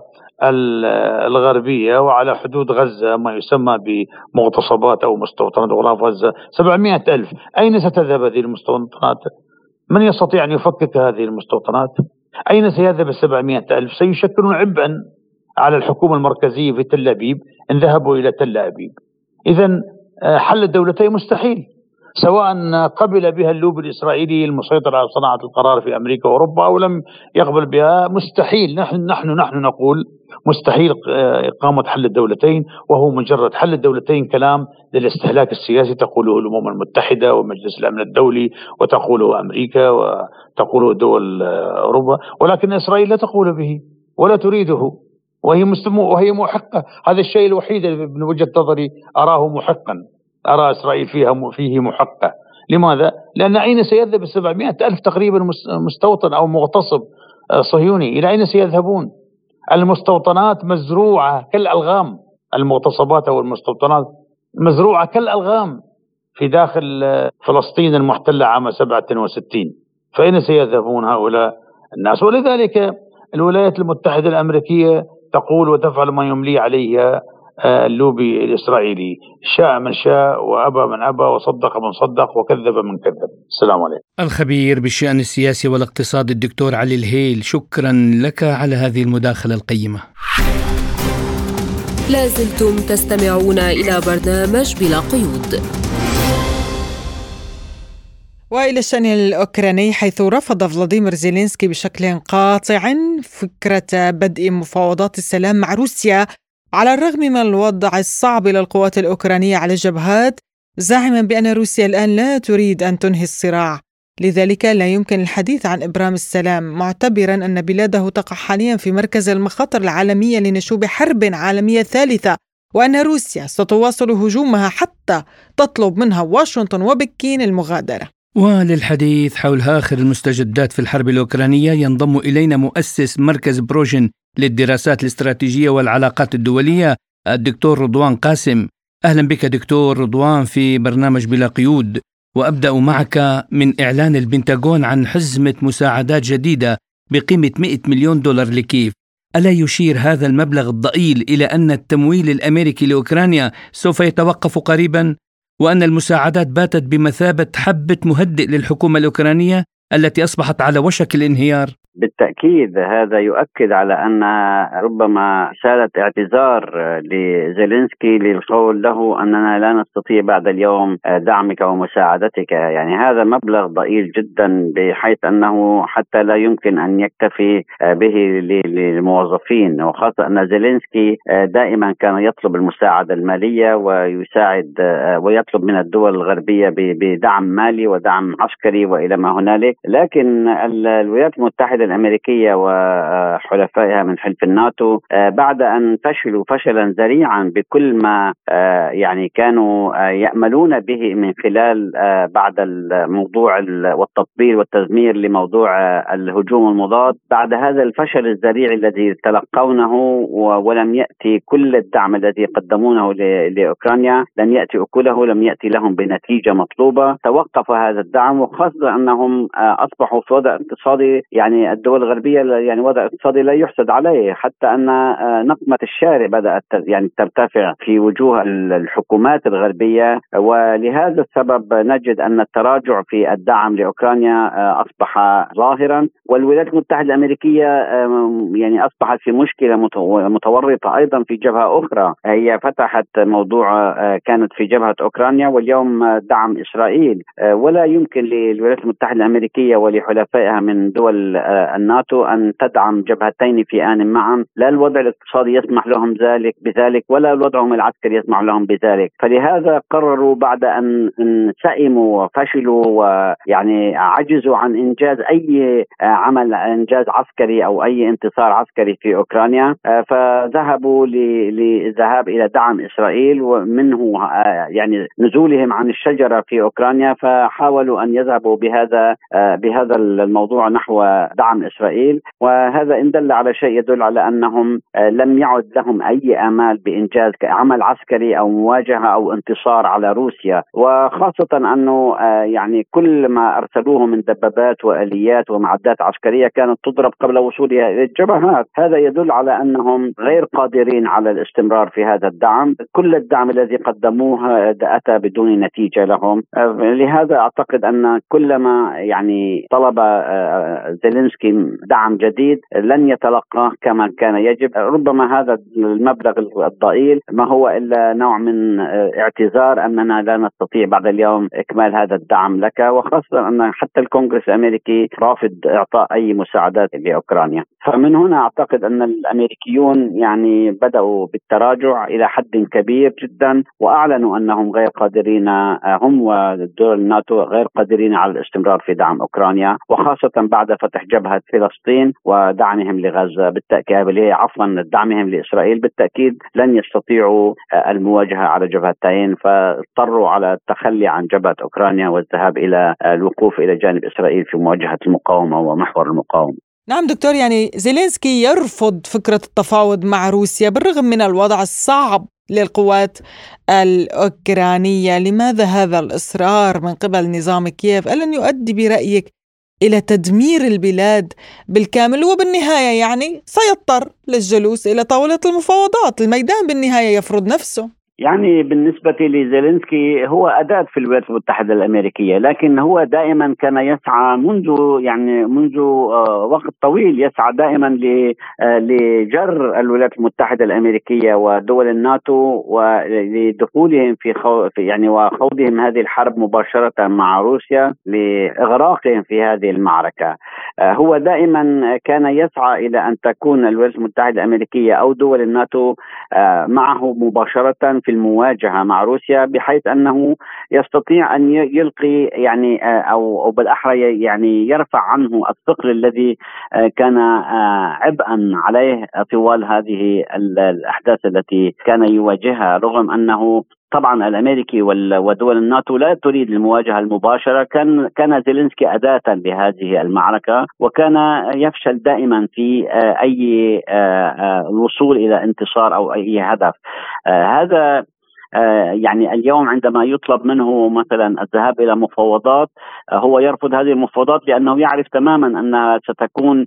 الغربية وعلى حدود غزة ما يسمى بمغتصبات أو مستوطنات غلاف غزة. 700 ألف. أين ستذهب هذه المستوطنات؟ من يستطيع أن يفكك هذه المستوطنات؟ أين سيذهب ال 700 ألف؟ سيشكلون عبئا. على الحكومة المركزية في تل أبيب إن ذهبوا إلى تل أبيب. إذا آه، حل الدولتين مستحيل سواء قبل بها اللوب الإسرائيلي المسيطر على صناعة القرار في أمريكا وأوروبا أو لم يقبل بها مستحيل. نحن نحن نحن نقول مستحيل آه، إقامة حل الدولتين وهو مجرد حل الدولتين كلام للاستهلاك السياسي تقوله الأمم المتحدة ومجلس الأمن الدولي وتقوله أمريكا وتقوله دول آه، أوروبا ولكن إسرائيل لا تقول به ولا تريده. وهي وهي محقة هذا الشيء الوحيد من وجهة نظري أراه محقا. أرى إسرائيل فيها فيه محقة. لماذا؟ لأن أين سيذهب 700 ألف تقريبا مستوطن أو مغتصب آه، صهيوني؟ إلى أين سيذهبون؟ المستوطنات مزروعة كالألغام. المغتصبات أو المستوطنات مزروعة كالألغام في داخل آه، فلسطين المحتلة عام 67 فأين سيذهبون هؤلاء الناس؟ ولذلك الولايات المتحدة الأمريكية تقول وتفعل ما يملي عليها آه، اللوبي الإسرائيلي. شاء من شاء وأبى من أبى وصدق من صدق وكذب من كذب. السلام عليكم. الخبير بالشأن السياسي والاقتصادي الدكتور علي الهيل شكرا لك على هذه المداخلة القيمة. لازلتم تستمعون إلى برنامج بلا قيود. وإلى الشأن الأوكراني حيث رفض فلاديمير زيلينسكي بشكل قاطع فكرة بدء مفاوضات السلام مع روسيا على الرغم من الوضع الصعب للقوات الأوكرانية على الجبهات زاعما بأن روسيا الآن لا تريد أن تنهي الصراع. لذلك لا يمكن الحديث عن إبرام السلام معتبرا أن بلاده تقع حاليا في مركز المخاطر العالمية لنشوب حرب عالمية ثالثة وأن روسيا ستواصل هجومها حتى تطلب منها واشنطن وبكين المغادرة. وللحديث حول آخر المستجدات في الحرب الأوكرانية ينضم إلينا مؤسس مركز بروجن للدراسات الاستراتيجية والعلاقات الدولية الدكتور رضوان قاسم. أهلا بك دكتور رضوان في برنامج بلا قيود وأبدأ معك من إعلان البنتاغون عن حزمة مساعدات جديدة بقيمة 100 مليون دولار لكيف ألا يشير هذا المبلغ الضئيل إلى أن التمويل الأمريكي لأوكرانيا سوف يتوقف قريبا؟ وأن المساعدات باتت بمثابة حبة مهدئ للحكومة الأوكرانية التي أصبحت على وشك الانهيار. بالتأكيد هذا يؤكد على أن ربما رسالة اعتذار لزيلينسكي للقول له أننا لا نستطيع بعد اليوم دعمك ومساعدتك. يعني هذا مبلغ ضئيل جدا بحيث أنه حتى لا يمكن أن يكتفي به للموظفين. وخاصة أن زيلينسكي دائما كان يطلب المساعدة المالية ويساعد ويطلب من الدول الغربية بدعم مالي ودعم عسكري وإلى ما هنالك. لكن الولايات المتحدة الأمريكية وحلفائها من حلف الناتو آه، بعد أن فشلوا فشلا ذريعا بكل ما آه، يعني كانوا آه، يأملون به من خلال بعد الموضوع والتطبيل والتزمير لموضوع الهجوم المضاد. بعد هذا الفشل الذريع الذي تلقونه ولم يأتي كل الدعم الذي قدمونه لأوكرانيا لم يأتي أكله لم يأتي لهم بنتيجة مطلوبة. توقف هذا الدعم وخاصة أنهم أصبحوا في وضع اقتصادي يعني الدول الغربية يعني وضع اقتصادي لا يحسد عليه حتى أن آه، نقمة الشارع بدأت يعني ترتفع في وجوه الحكومات الغربية. ولهذا السبب نجد أن التراجع في الدعم لأوكرانيا آه، أصبح ظاهرا. والولايات المتحدة الأمريكية يعني أصبحت في مشكلة متورطة أيضا في جبهة أخرى. هي فتحت موضوع آه، كانت في جبهة أوكرانيا واليوم دعم إسرائيل. ولا يمكن للولايات المتحدة الأمريكية ولحلفائها من دول الناتو أن تدعم جبهتين في ان معا، لا الوضع الاقتصادي يسمح لهم ذلك بذلك ولا وضعهم العسكري يسمح لهم بذلك، فلهذا قرروا بعد أن سئموا وفشلوا ويعني عجزوا عن إنجاز أي عمل إنجاز عسكري أو أي انتصار عسكري في أوكرانيا، فذهبوا للذهاب إلى دعم إسرائيل ومنه يعني نزولهم عن الشجرة في أوكرانيا. فحاولوا أن يذهبوا بهذا بهذا الموضوع نحو دعم إسرائيل وهذا إن دل على شيء يدل على أنهم آه، لم يعد لهم أي آمال بإنجاز عمل عسكري أو مواجهة أو انتصار على روسيا. وخاصة أنه آه، يعني كل ما أرسلوه من دبابات وآليات ومعدات عسكرية كانت تضرب قبل وصولها إلى الجبهات. هذا يدل على أنهم غير قادرين على الاستمرار في هذا الدعم. كل الدعم الذي قدموه أتى بدون نتيجة لهم. آه، لهذا أعتقد أن كلما يعني طلب زيلينسكي دعم جديد لن يتلقاه كما كان يجب. ربما هذا المبلغ الضئيل ما هو إلا نوع من اعتذار أننا لا نستطيع بعد اليوم إكمال هذا الدعم لك وخاصة أن حتى الكونغرس الأمريكي رافض إعطاء أي مساعدات لأوكرانيا. فمن هنا أعتقد أن الأمريكيون يعني بدأوا بالتراجع إلى حد كبير جدا وأعلنوا أنهم غير قادرين هم ودول الناتو غير قادرين على الاستمرار في دعم أوكرانيا وخاصة بعد فتح جبهه فلسطين ودعمهم لغزة. بالتاكيد عفوا دعمهم لإسرائيل. بالتأكيد لن يستطيعوا المواجهة على جبهتين فاضطروا على التخلي عن جبهة أوكرانيا والذهاب إلى الوقوف إلى جانب إسرائيل في مواجهة المقاومة ومحور المقاومة. نعم دكتور يعني زيلينسكي يرفض فكرة التفاوض مع روسيا بالرغم من الوضع الصعب للقوات الأوكرانية. لماذا هذا الإصرار من قبل نظام كييف؟ ألن يؤدي برأيك إلى تدمير البلاد بالكامل وبالنهاية يعني سيضطر للجلوس إلى طاولة المفاوضات. الميدان بالنهاية يفرض نفسه. يعني بالنسبة لزيلينسكي هو أداة في الولايات المتحدة الأمريكية لكن هو دائما كان يسعى منذ يعني منذ آه، وقت طويل يسعى دائما آه، لجر الولايات المتحدة الأمريكية ودول الناتو ولدخولهم في يعني وخوضهم هذه الحرب مباشرة مع روسيا لإغراقهم في هذه المعركة. آه، هو دائما كان يسعى إلى أن تكون الولايات المتحدة الأمريكية أو دول الناتو معه مباشرة في المواجهة مع روسيا بحيث أنه يستطيع أن يلقي يعني آه، أو أو بالأحرى يعني يرفع عنه الثقل الذي آه، كان آه، عبئا عليه طوال هذه الأحداث التي كان يواجهها رغم أنه طبعا الأمريكي ودول الناتو لا تريد المواجهة المباشرة. كان كان زيلينسكي أداة لهذه المعركة وكان يفشل دائما في أي الوصول إلى انتصار أو أي هدف. هذا يعني اليوم عندما يطلب منه مثلا الذهاب إلى مفاوضات هو يرفض هذه المفاوضات لأنه يعرف تماما انها ستكون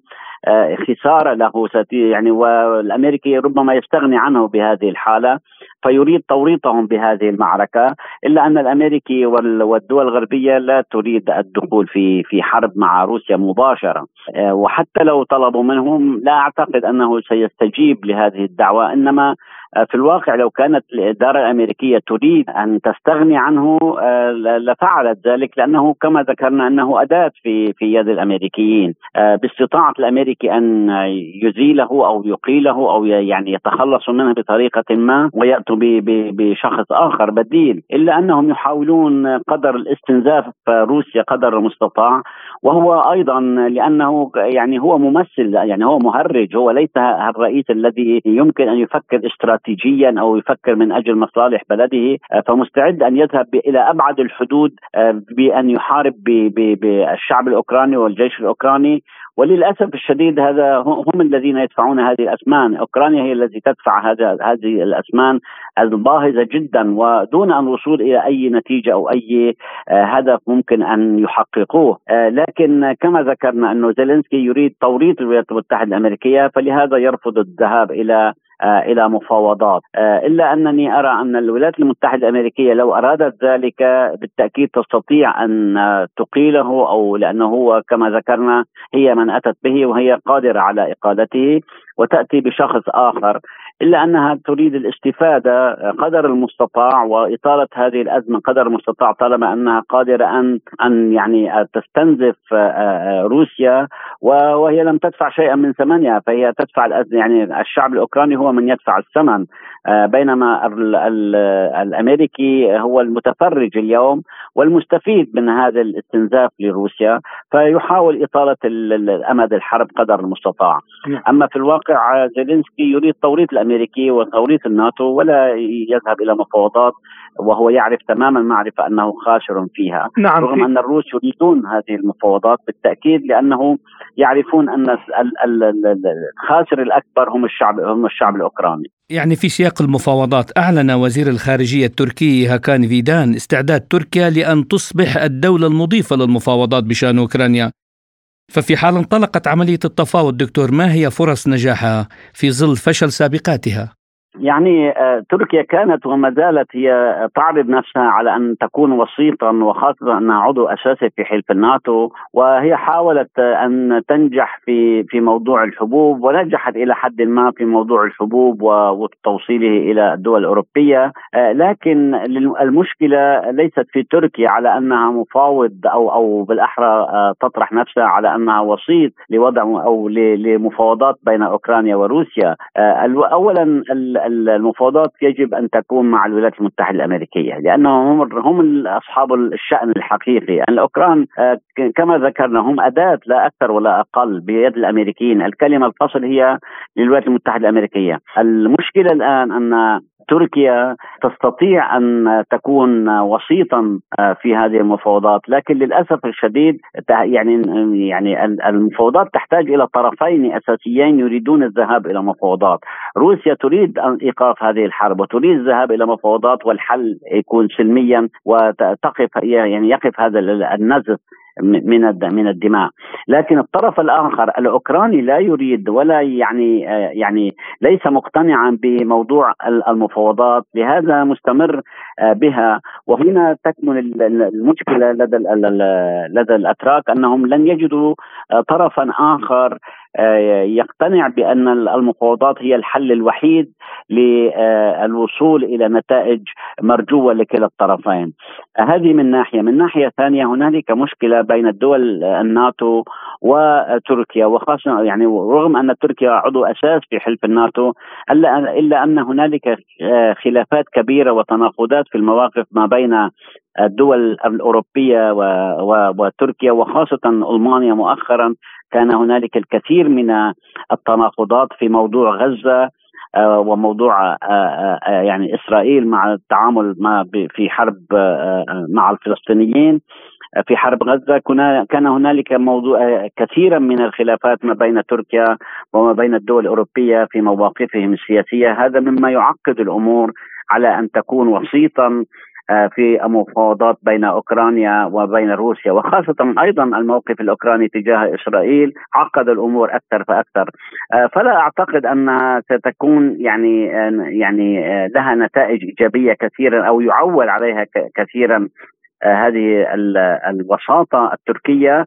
خسارة له يعني والأمريكي ربما يستغني عنه بهذه الحالة فيريد توريطهم بهذه المعركة إلا أن الأمريكي والدول الغربية لا تريد الدخول في في حرب مع روسيا مباشرة. وحتى لو طلبوا منهم لا أعتقد أنه سيستجيب لهذه الدعوة إنما في الواقع لو كانت الإدارة الأمريكية تريد أن تستغني عنه لفعلت ذلك لأنه كما ذكرنا أنه أداة في في يد الأمريكيين. باستطاعة الأمريكي أن يزيله أو يقيله أو يعني يتخلص منه بطريقة ما ويأتوا بشخص آخر بديل. إلا أنهم يحاولون قدر الاستنزاف روسيا قدر المستطاع. وهو أيضا لأنه يعني هو ممثل يعني هو مهرج. هو ليس الرئيس الذي يمكن أن يفكر استراتيجيا أو يفكر من أجل مصالح بلده. فمستعد أن يذهب إلى أبعد الحدود آه، بأن يحارب بالشعب الأوكراني والجيش الأوكراني. وللأسف الشديد هذا هم الذين يدفعون هذه الأثمان، أوكرانيا هي التي تدفع هذا هذه الأثمان الباهظة جدا ودون أن الوصول إلى أي نتيجة أو أي آه، هدف ممكن أن يحققوه، لكن كما ذكرنا أنه زيلينسكي يريد توريط الولايات المتحدة الأمريكية فلهذا يرفض الذهاب إلى آه، إلى مفاوضات. آه، إلا أنني أرى أن الولايات المتحدة الأمريكية لو أرادت ذلك بالتأكيد تستطيع أن تقيله أو لأنه هو كما ذكرنا هي من أتت به وهي قادرة على إقالته وتأتي بشخص آخر. إلا أنها تريد الاستفادة قدر المستطاع وإطالة هذه الأزمة قدر المستطاع طالما أنها قادرة أن أن يعني تستنزف آه، آه، روسيا وهي لم تدفع شيئا من ثمنها فهي تدفع يعني الشعب الأوكراني هو من يدفع الثمن. بينما الأمريكي هو المتفرج اليوم والمستفيد من هذا الاستنزاف لروسيا فيحاول إطالة أمد الحرب قدر المستطاع. نعم. أما في الواقع زيلينسكي يريد توريط الأمريكي وتوريط الناتو ولا يذهب إلى مفاوضات وهو يعرف تماما معرفة أنه خاسر فيها. نعم رغم أن الروس يريدون هذه المفاوضات بالتأكيد لأنه يعرفون أن الخاسر الأكبر هم الشعب هم الشعب الأوكراني. يعني في سياق المفاوضات أعلن وزير الخارجية التركي هاكان فيدان استعداد تركيا لأن تصبح الدولة المضيفة للمفاوضات بشأن أوكرانيا ففي حال انطلقت عملية التفاوض دكتور ما هي فرص نجاحها في ظل فشل سابقاتها؟ يعني آه، تركيا كانت وما زالت هي تعرض نفسها على أن تكون وسيطا وخاصة أنها عضو أساسي في حلف الناتو وهي حاولت أن تنجح في في موضوع الحبوب ونجحت إلى حد ما في موضوع الحبوب وتوصيله إلى الدول الأوروبية آه، لكن المشكلة ليست في تركيا على أنها مفاوض أو أو بالأحرى آه، تطرح نفسها على أنها وسيط لوضع أو لمفاوضات بين أوكرانيا وروسيا اولا المفاوضات يجب أن تكون مع الولايات المتحدة الأمريكية لأنهم هم هم اصحاب الشأن الحقيقي. يعني الأوكران آه، كما ذكرنا هم أداة لا أكثر ولا أقل بيد الأمريكيين. الكلمة الفصل هي للولايات المتحدة الأمريكية. المشكلة الآن أن تركيا تستطيع أن تكون وسيطا آه، في هذه المفاوضات. لكن للأسف الشديد يعني يعني المفاوضات تحتاج إلى طرفين أساسيين يريدون الذهاب إلى مفاوضات. روسيا تريد أن إيقاف هذه الحرب وتريد الذهاب إلى مفاوضات والحل يكون سلميا وتقف يعني يقف هذا النزف من من الدماء. لكن الطرف الآخر الأوكراني لا يريد ولا يعني يعني ليس مقتنعا بموضوع المفاوضات. لهذا مستمر بها. وهنا تكمن المشكلة لدى لدى الأتراك أنهم لن يجدوا طرفا آخر يقتنع بأن المفاوضات هي الحل الوحيد للوصول إلى نتائج مرجوة لكلا الطرفين. هذه من ناحية، من ناحية ثانية هنالك مشكلة بين الدول الناتو وتركيا وخاصة يعني رغم أن تركيا عضو أساس في حلف الناتو إلا إلا أن هنالك خلافات كبيرة وتناقضات في المواقف ما بين الدول الأوروبية وتركيا وخاصة ألمانيا مؤخرا كان هنالك الكثير من التناقضات في موضوع غزة وموضوع يعني إسرائيل مع التعامل مع في حرب مع الفلسطينيين. في حرب غزة كان هنالك موضوع كثيرا من الخلافات ما بين تركيا وما بين الدول الأوروبية في مواقفهم السياسية. هذا مما يعقد الأمور على أن تكون وسيطا آه، في المفاوضات بين أوكرانيا وبين روسيا وخاصة أيضا الموقف الأوكراني تجاه إسرائيل عقد الأمور أكثر فأكثر. آه، فلا أعتقد انها ستكون يعني يعني آه، لها نتائج إيجابية كثيرا أو يعول عليها كثيرا. هذه الوساطة التركية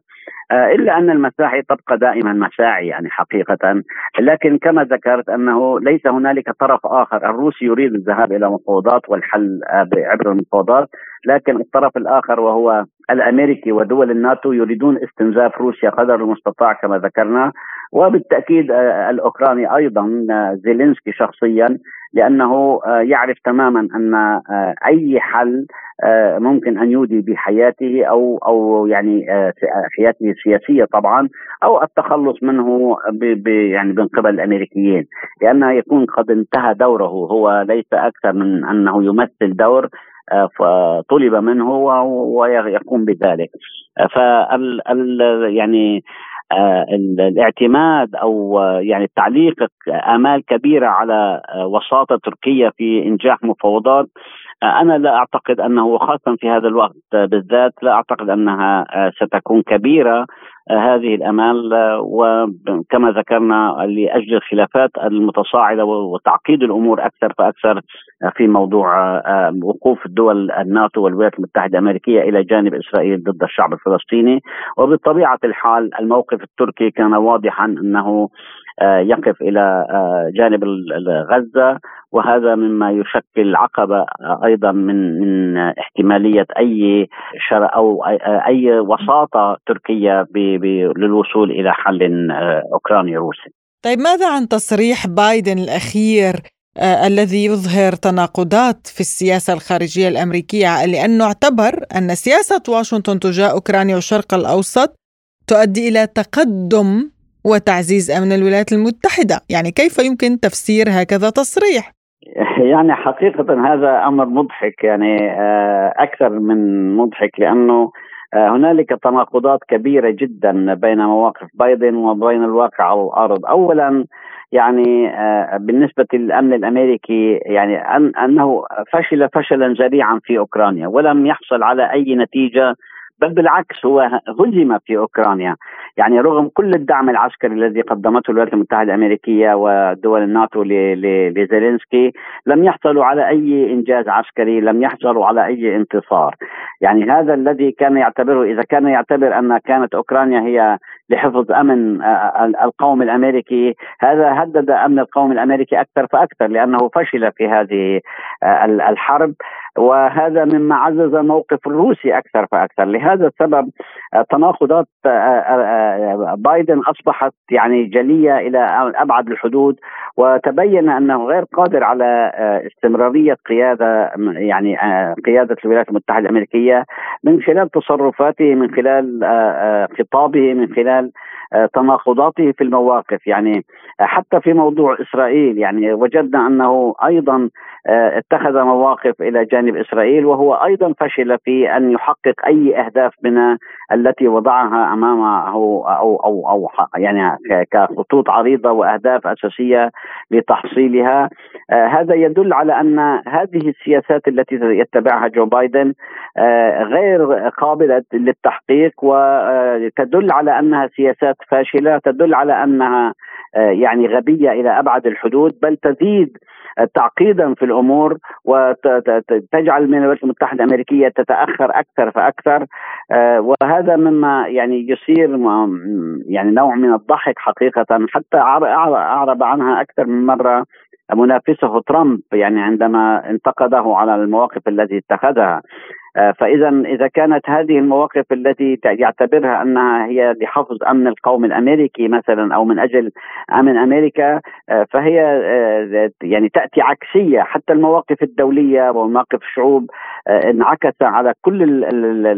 آه، إلا أن المساعي تبقى دائما مساعي يعني حقيقة. لكن كما ذكرت أنه ليس هنالك طرف آخر الروسي يريد الذهاب إلى مفاوضات والحل آه، عبر المفاوضات لكن الطرف الآخر وهو الأمريكي ودول الناتو يريدون استنزاف روسيا قدر المستطاع كما ذكرنا. وبالتأكيد آه، الأوكراني أيضا زيلينسكي شخصيا لأنه يعرف تماما أن أي حل ممكن أن يودي بحياته أو أو يعني حياته السياسية طبعا أو التخلص منه ب يعني من قبل الأمريكيين. لأنه يكون قد انتهى دوره هو ليس أكثر من أنه يمثل دور آه، فطلب منه ويقوم بذلك. فال يعني آه، الاعتماد أو يعني تعليق آمال كبيرة على وساطة تركيا في إنجاح مفاوضات أنا لا أعتقد أنه خاصه في هذا الوقت بالذات لا أعتقد أنها ستكون كبيرة. هذه الأمال وكما ذكرنا لأجل الخلافات المتصاعدة وتعقيد الأمور أكثر فأكثر في موضوع وقوف الدول الناتو والولايات المتحدة الأمريكية إلى جانب إسرائيل ضد الشعب الفلسطيني. وبطبيعة الحال الموقف التركي كان واضحا أنه يقف إلى جانب غزة. وهذا مما يشكل عقبة أيضا من من احتمالية أي شر أو أي وساطة تركية للوصول إلى حل آه، اوكراني روسي. طيب ماذا عن تصريح بايدن الأخير آه الذي يظهر تناقضات في السياسة الخارجية الأمريكية لأنه اعتبر أن سياسة واشنطن تجاه أوكرانيا والشرق الأوسط تؤدي إلى تقدم وتعزيز أمن الولايات المتحدة، يعني كيف يمكن تفسير هكذا تصريح؟ يعني حقيقة هذا أمر مضحك يعني آه، أكثر من مضحك لأنه آه، هنالك تناقضات كبيرة جدا بين مواقف بايدن وبين الواقع على الأرض. أولا يعني آه، بالنسبة للأمن الأمريكي يعني أنه فشل فشلا ذريعا في أوكرانيا ولم يحصل على أي نتيجة بل بالعكس هو هزم في أوكرانيا. يعني رغم كل الدعم العسكري الذي قدمته الولايات المتحدة الأمريكية ودول الناتو لزيلينسكي لم يحصلوا على أي إنجاز عسكري لم يحصلوا على أي انتصار. يعني هذا الذي كان يعتبره إذا كان يعتبر أن كانت أوكرانيا هي لحفظ أمن القوم الأمريكي. هذا هدد أمن القوم الأمريكي أكثر فأكثر لأنه فشل في هذه الحرب. وهذا مما عزز الموقف الروسي أكثر فأكثر. لهذا السبب تناقضات بايدن أصبحت يعني جلية إلى أبعد الحدود. وتبين أنه غير قادر على استمرارية قيادة يعني قيادة الولايات المتحدة الأمريكية من خلال تصرفاته من خلال خطابه من خلال and تناقضاته في المواقف. يعني حتى في موضوع إسرائيل يعني وجدنا أنه أيضا آه، اتخذ مواقف إلى جانب إسرائيل وهو أيضا فشل في أن يحقق أي أهداف من التي وضعها أمامه أو أو أو, يعني كخطوط عريضة وأهداف أساسية لتحصيلها. آه، هذا يدل على أن هذه السياسات التي يتبعها جو بايدن آه، غير قابلة للتحقيق وتدل على أنها سياسات فاشله تدل على أنها يعني غبية إلى أبعد الحدود بل تزيد تعقيدا في الأمور وتجعل الولايات المتحدة الأمريكية تتأخر أكثر فأكثر آه، وهذا مما يعني يصير يعني نوع من الضحك حقيقه حتى أعرب عنها أكثر من مرة منافسه ترامب يعني عندما انتقده على المواقف التي اتخذها. فاذا إذا كانت هذه المواقف التي يعتبرها أنها هي لحفظ أمن القوم الأمريكي مثلا أو من أجل أمن أمريكا فهي يعني تأتي عكسية. حتى المواقف الدولية ومواقف الشعوب انعكس على كل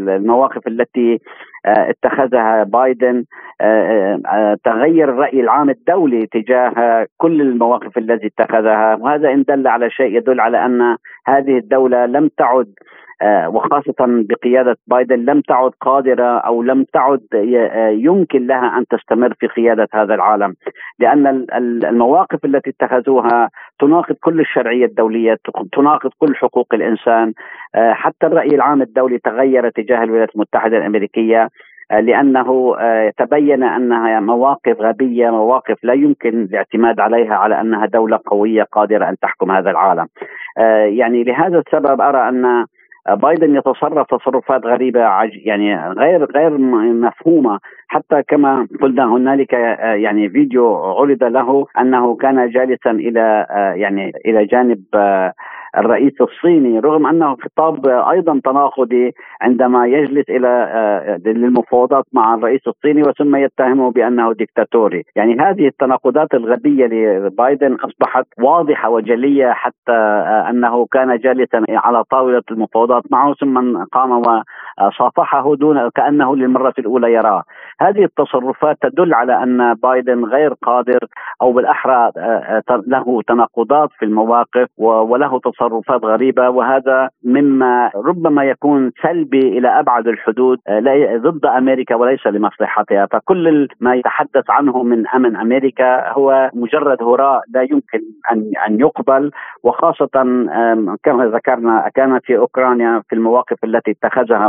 المواقف التي اتخذها بايدن. تغير الرأي العام الدولي تجاه كل المواقف التي اتخذها. وهذا إن دل على شيء يدل على أن هذه الدولة لم تعد آه، وخاصة بقيادة بايدن لم تعد قادرة أو لم تعد آه، يمكن لها أن تستمر في قيادة هذا العالم لأن المواقف التي اتخذوها تناقض كل الشرعية الدولية تناقض كل حقوق الإنسان. آه، حتى الرأي العام الدولي تغير تجاه الولايات المتحدة الأمريكية لأنه تبين أنها مواقف غبية مواقف لا يمكن الاعتماد عليها على أنها دولة قوية قادرة أن تحكم هذا العالم. يعني لهذا السبب أرى أن بايدن يتصرف تصرفات غريبة يعني غير غير مفهومة. حتى كما قلنا هنالك آه، يعني فيديو عرض له أنه كان جالسا إلى آه، يعني إلى جانب آه، الرئيس الصيني رغم أنه خطاب أيضا تناقضي عندما يجلس إلى للمفاوضات مع الرئيس الصيني وثم يتهمه بأنه ديكتاتوري، يعني هذه التناقضات الغبية لبايدن أصبحت واضحة وجلية حتى أنه كان جالسا على طاولة المفاوضات معه ثم قام وصافحه دون كأنه للمرة الأولى يراه، هذه التصرفات تدل على أن بايدن غير قادر أو بالأحرى آه، آه، له تناقضات في المواقف وله تصرفات غريبة وهذا مما ربما يكون سلبي إلى أبعد الحدود آه، ضد أمريكا وليس لمصلحتها. فكل ما يتحدث عنه من أمن أمريكا هو مجرد هراء لا يمكن ان أن يقبل. وخاصة كما ذكرنا كان في أوكرانيا في المواقف التي اتخذها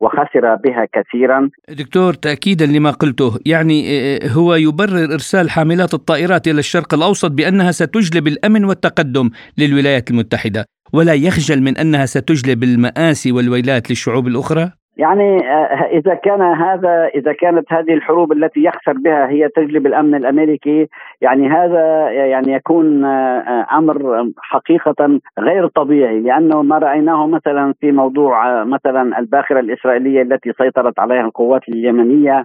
وخسر بها كثيرا. دكتور تأكيدا لما قلته يعني آه، آه، هو يبرر إرسال حاملات الطائرات إلى الشرق الأوسط بأنها ستجلب الأمن والتقدم للولايات المتحدة ولا يخجل من أنها ستجلب المآسي والويلات للشعوب الأخرى؟ يعني آه، إذا كان هذا إذا كانت هذه الحروب التي يخسر بها هي تجلب الأمن الأمريكي يعني هذا يعني يكون آه، أمر حقيقة غير طبيعي لأنه ما رأيناه مثلا في موضوع آه، مثلا الباخرة الإسرائيلية التي سيطرت عليها القوات اليمنية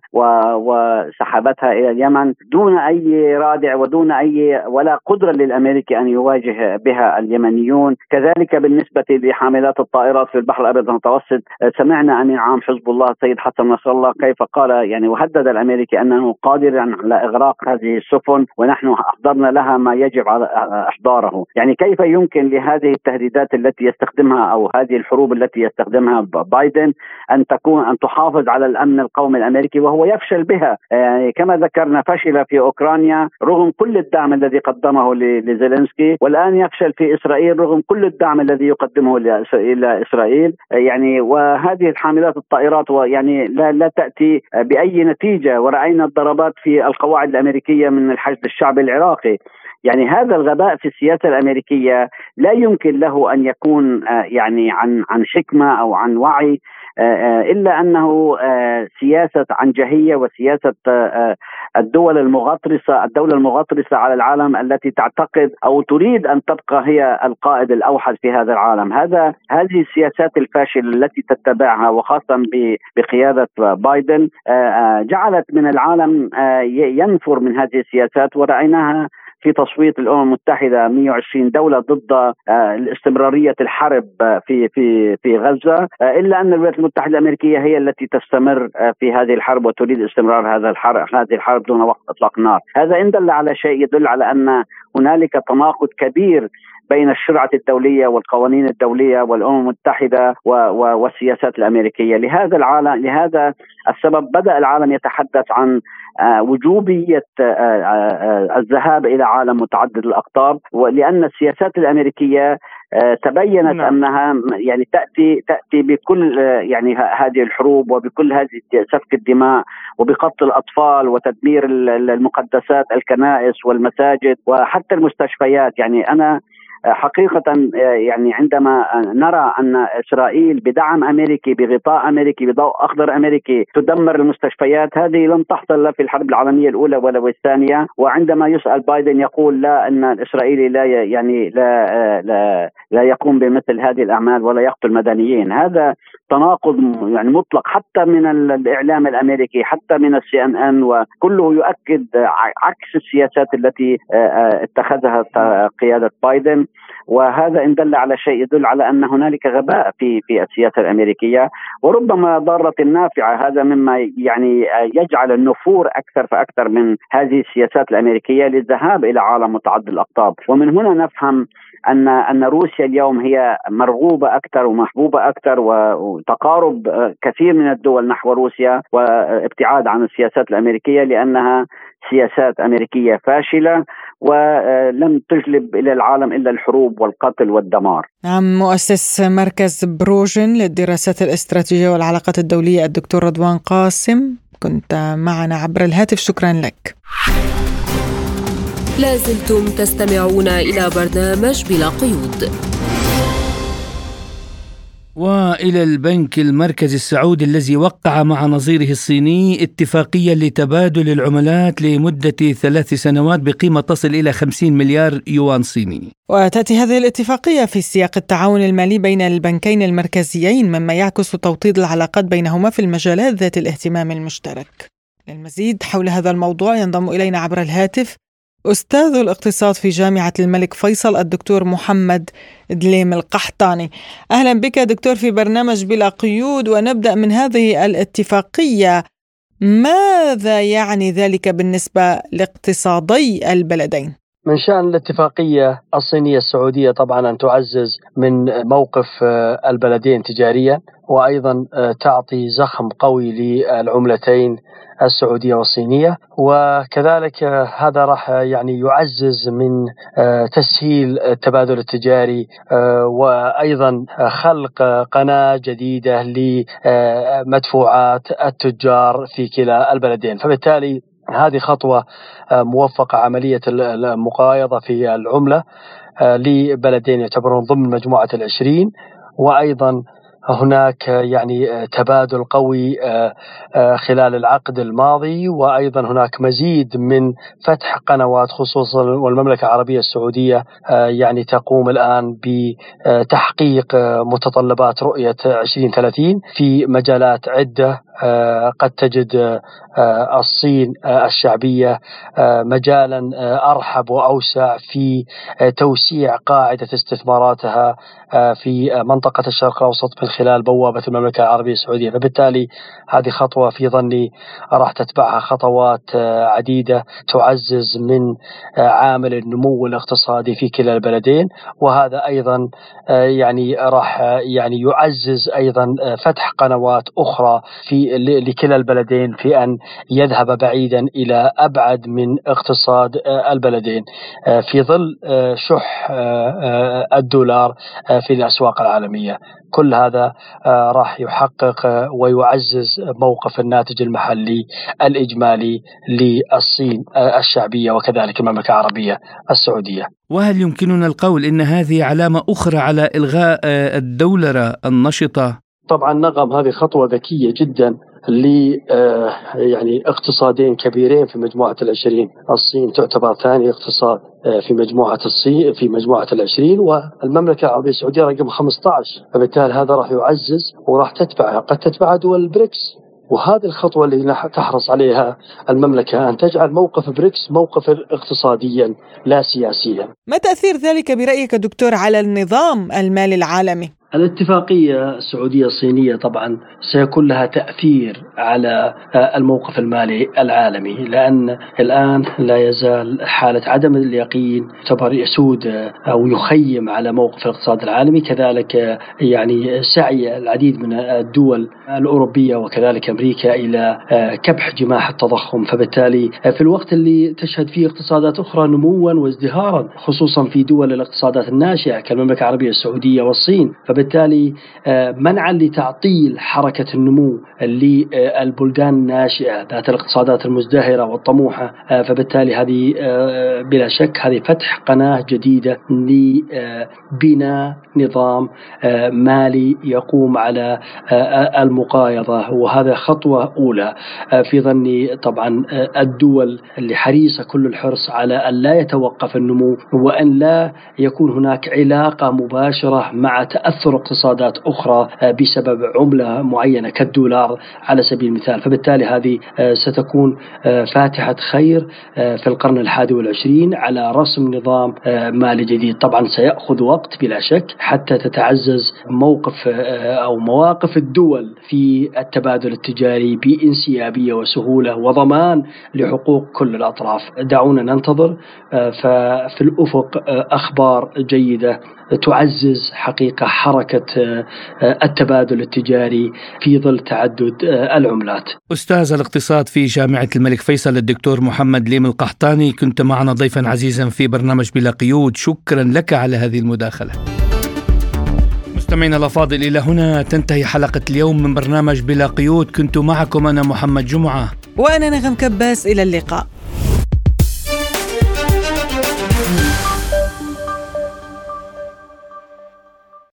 وسحبتها إلى اليمن دون أي رادع ودون أي ولا قدرة للأمريكي أن يواجه بها اليمنيون. كذلك بالنسبة لحاملات الطائرات في البحر الأبيض المتوسط سمعنا ان عام حزب الله السيد حسن نصر الله كيف قال يعني وهدد الأمريكي أنه قادر على إغراق هذه السفن ونحن أحضرنا لها ما يجب على إحضاره، يعني كيف يمكن لهذه التهديدات التي يستخدمها أو هذه الحروب التي يستخدمها بايدن أن تكون أن تحافظ على الأمن القومي الأمريكي وهو يفشل بها، يعني كما ذكرنا فشل في أوكرانيا رغم كل الدعم الذي قدمه لزيلينسكي والآن يفشل في إسرائيل رغم كل الدعم الذي يقدمه إلى إسرائيل، يعني وهذه الحاملات قيادات الطائرات ويعني لا, لا تأتي بأي نتيجة. ورأينا الضربات في القواعد الأمريكية من الحشد الشعبي العراقي. يعني هذا الغباء في السياسة الأمريكية لا يمكن له أن يكون آه، يعني عن عن حكمة أو عن وعي آه، آه، إلا أنه سياسة عنجهية وسياسة الدول المغطرسة الدولة المغطرسة على العالم التي تعتقد أو تريد أن تبقى هي القائد الأوحد في هذا العالم. هذا هذه السياسات الفاشلة التي تتبعها وخاصة بقيادة بايدن جعلت من العالم ينفر من هذه السياسات ورأيناها في تصويت الأمم المتحدة 120 دولة ضد آه، استمراريه الحرب آه، في في في غزة آه، إلا أن الولايات المتحدة الأمريكية هي التي تستمر في هذه الحرب وتريد استمرار هذا الحرب هذه الحرب دون وقت إطلاق نار، هذا إن دل على شيء يدل على أن هنالك تناقض كبير بين الشرعة الدولية والقوانين الدولية والأمم المتحدة والسياسات الأمريكية. لهذا العالم لهذا السبب بدأ العالم يتحدث عن آه، وجوبية آه، آه، الذهاب إلى عالم متعدد الأقطاب ولأن السياسات الأمريكية تبينت نعم. أنها يعني تاتي تأتي بكل يعني هذه الحروب وبكل هذه سفك الدماء وبقتل الأطفال وتدمير المقدسات الكنائس والمساجد وحتى المستشفيات. يعني أنا حقيقة يعني عندما نرى أن إسرائيل بدعم أمريكي بغطاء أمريكي بضوء أخضر أمريكي تدمر المستشفيات هذه لم تحصل لا في الحرب العالمية الأولى ولا الثانية. وعندما يسأل بايدن يقول لا أن الإسرائيلي لا يعني لا لا لا يقوم بمثل هذه الأعمال ولا يقتل مدنيين هذا تناقض يعني مطلق حتى من الإعلام الأمريكي حتى من السي إن إن وكله يؤكد عكس السياسات التي اتخذها قيادة بايدن. وهذا إن دل على شيء يدل على أن هنالك غباء في في السياسة الأمريكية. وربما ضارة نافعة هذا مما يعني يجعل النفور أكثر فأكثر من هذه السياسات الأمريكية للذهاب إلى عالم متعدد الأقطاب. ومن هنا نفهم أن أن روسيا اليوم هي مرغوبة أكثر ومحبوبة أكثر وتقارب كثير من الدول نحو روسيا وابتعاد عن السياسات الأمريكية لأنها سياسات أمريكية فاشلة. ولم تجلب إلى العالم إلا الحروب والقتل والدمار. نعم مؤسس مركز بروجن للدراسات الاستراتيجية والعلاقات الدولية الدكتور رضوان قاسم كنت معنا عبر الهاتف شكرا لك. لازلتم تستمعون إلى برنامج بلا قيود وإلى البنك المركزي السعودي الذي وقع مع نظيره الصيني اتفاقية لتبادل العملات لمدة ثلاث سنوات بقيمة تصل إلى 50 مليار يوان صيني. وتأتي هذه الاتفاقية في سياق التعاون المالي بين البنكين المركزيين مما يعكس توطيد العلاقات بينهما في المجالات ذات الاهتمام المشترك. للمزيد حول هذا الموضوع ينضم إلينا عبر الهاتف أستاذ الاقتصاد في جامعة الملك فيصل الدكتور محمد دليم القحطاني أهلا بك دكتور في برنامج بلا قيود ونبدأ من هذه الاتفاقية ماذا يعني ذلك بالنسبة لاقتصادي البلدين؟ من شأن الاتفاقية الصينية السعودية طبعا أن تعزز من موقف البلدين تجاريا وأيضا تعطي زخم قوي للعملتين السعودية والصينية. وكذلك هذا راح يعني يعزز من آه، تسهيل التبادل التجاري آه، وأيضا خلق قناة جديدة لمدفوعات التجار في كلا البلدين. فبالتالي هذه خطوة آه، موفقة عملية المقايضة في العملة لبلدين يعتبرون ضمن مجموعة العشرين وأيضا هناك يعني تبادل قوي آه، آه، خلال العقد الماضي وأيضا هناك مزيد من فتح قنوات خصوصا والمملكة العربية السعودية آه، يعني تقوم الآن بتحقيق متطلبات رؤية 2030 في مجالات عدة قد تجد الصين الشعبية مجالا أرحب وأوسع في توسيع قاعدة استثماراتها في منطقة الشرق الأوسط من خلال بوابة المملكة العربية السعودية. فبالتالي هذه خطوة في ظني راح تتبعها خطوات عديدة تعزز من عامل النمو الاقتصادي في كلا البلدين. وهذا أيضا يعني راح يعني يعزز أيضا فتح قنوات أخرى في لكلا البلدين في أن يذهب بعيدا إلى أبعد من اقتصاد البلدين في ظل شح الدولار في الأسواق العالمية. كل هذا آه، راح يحقق ويعزز موقف الناتج المحلي الإجمالي للصين آه، الشعبية وكذلك المملكة العربية السعودية. وهل يمكننا القول إن هذه علامة أخرى على إلغاء آه، الدولرة النشطة؟ طبعا نعم هذه خطوة ذكية جدا. ل يعني اقتصادين كبيرين في مجموعة العشرين. الصين تعتبر ثاني اقتصاد آه، في مجموعة الصين في مجموعة العشرين والمملكة العربية السعودية رقم 15 فبالتالي هذا راح يعزز وراح تتبعها قد تتبعها دول البريكس. وهذه الخطوة اللي تحرص عليها المملكة أن تجعل موقف بريكس موقفا اقتصاديا لا سياسيا. ما تأثير ذلك برأيك دكتور على النظام المالي العالمي؟ الاتفاقية السعودية الصينية طبعا سيكون لها تأثير على الموقف المالي العالمي لأن الآن لا يزال حالة عدم اليقين تعتبر يسود أو يخيم على موقف الاقتصاد العالمي. كذلك يعني سعي العديد من الدول الأوروبية وكذلك أمريكا إلى كبح جماح التضخم. فبالتالي في الوقت اللي تشهد فيه اقتصادات أخرى نموا وازدهارا خصوصا في دول الاقتصادات الناشئة كالمملكة العربية السعودية والصين فبالتالي فبالتالي منعا لتعطيل حركة النمو للبلدان الناشئة ذات الاقتصادات المزدهرة والطموحة فبالتالي هذه بلا شك هذه فتح قناة جديدة لبناء نظام مالي يقوم على المقايضة. وهذا خطوة أولى في ظني طبعا الدول اللي حريصة كل الحرص على أن لا يتوقف النمو وأن لا يكون هناك علاقة مباشرة مع تأثر اقتصادات أخرى بسبب عملة معينة كالدولار على سبيل المثال. فبالتالي هذه ستكون فاتحة خير في القرن الحادي والعشرين على رسم نظام مالي جديد. طبعا سيأخذ وقت بلا شك حتى تتعزز موقف أو مواقف الدول في التبادل التجاري بانسيابية وسهولة وضمان لحقوق كل الأطراف. دعونا ننتظر ففي الأفق أخبار جيدة تعزز حقيقة حركة التبادل التجاري في ظل تعدد العملات. أستاذ الاقتصاد في جامعة الملك فيصل الدكتور محمد ليم القحطاني كنت معنا ضيفا عزيزا في برنامج بلا قيود. شكرا لك على هذه المداخلة. مستمعينا الأفاضل إلى هنا تنتهي حلقة اليوم من برنامج بلا قيود. كنت معكم أنا محمد جمعة. وأنا نغم كباس إلى اللقاء.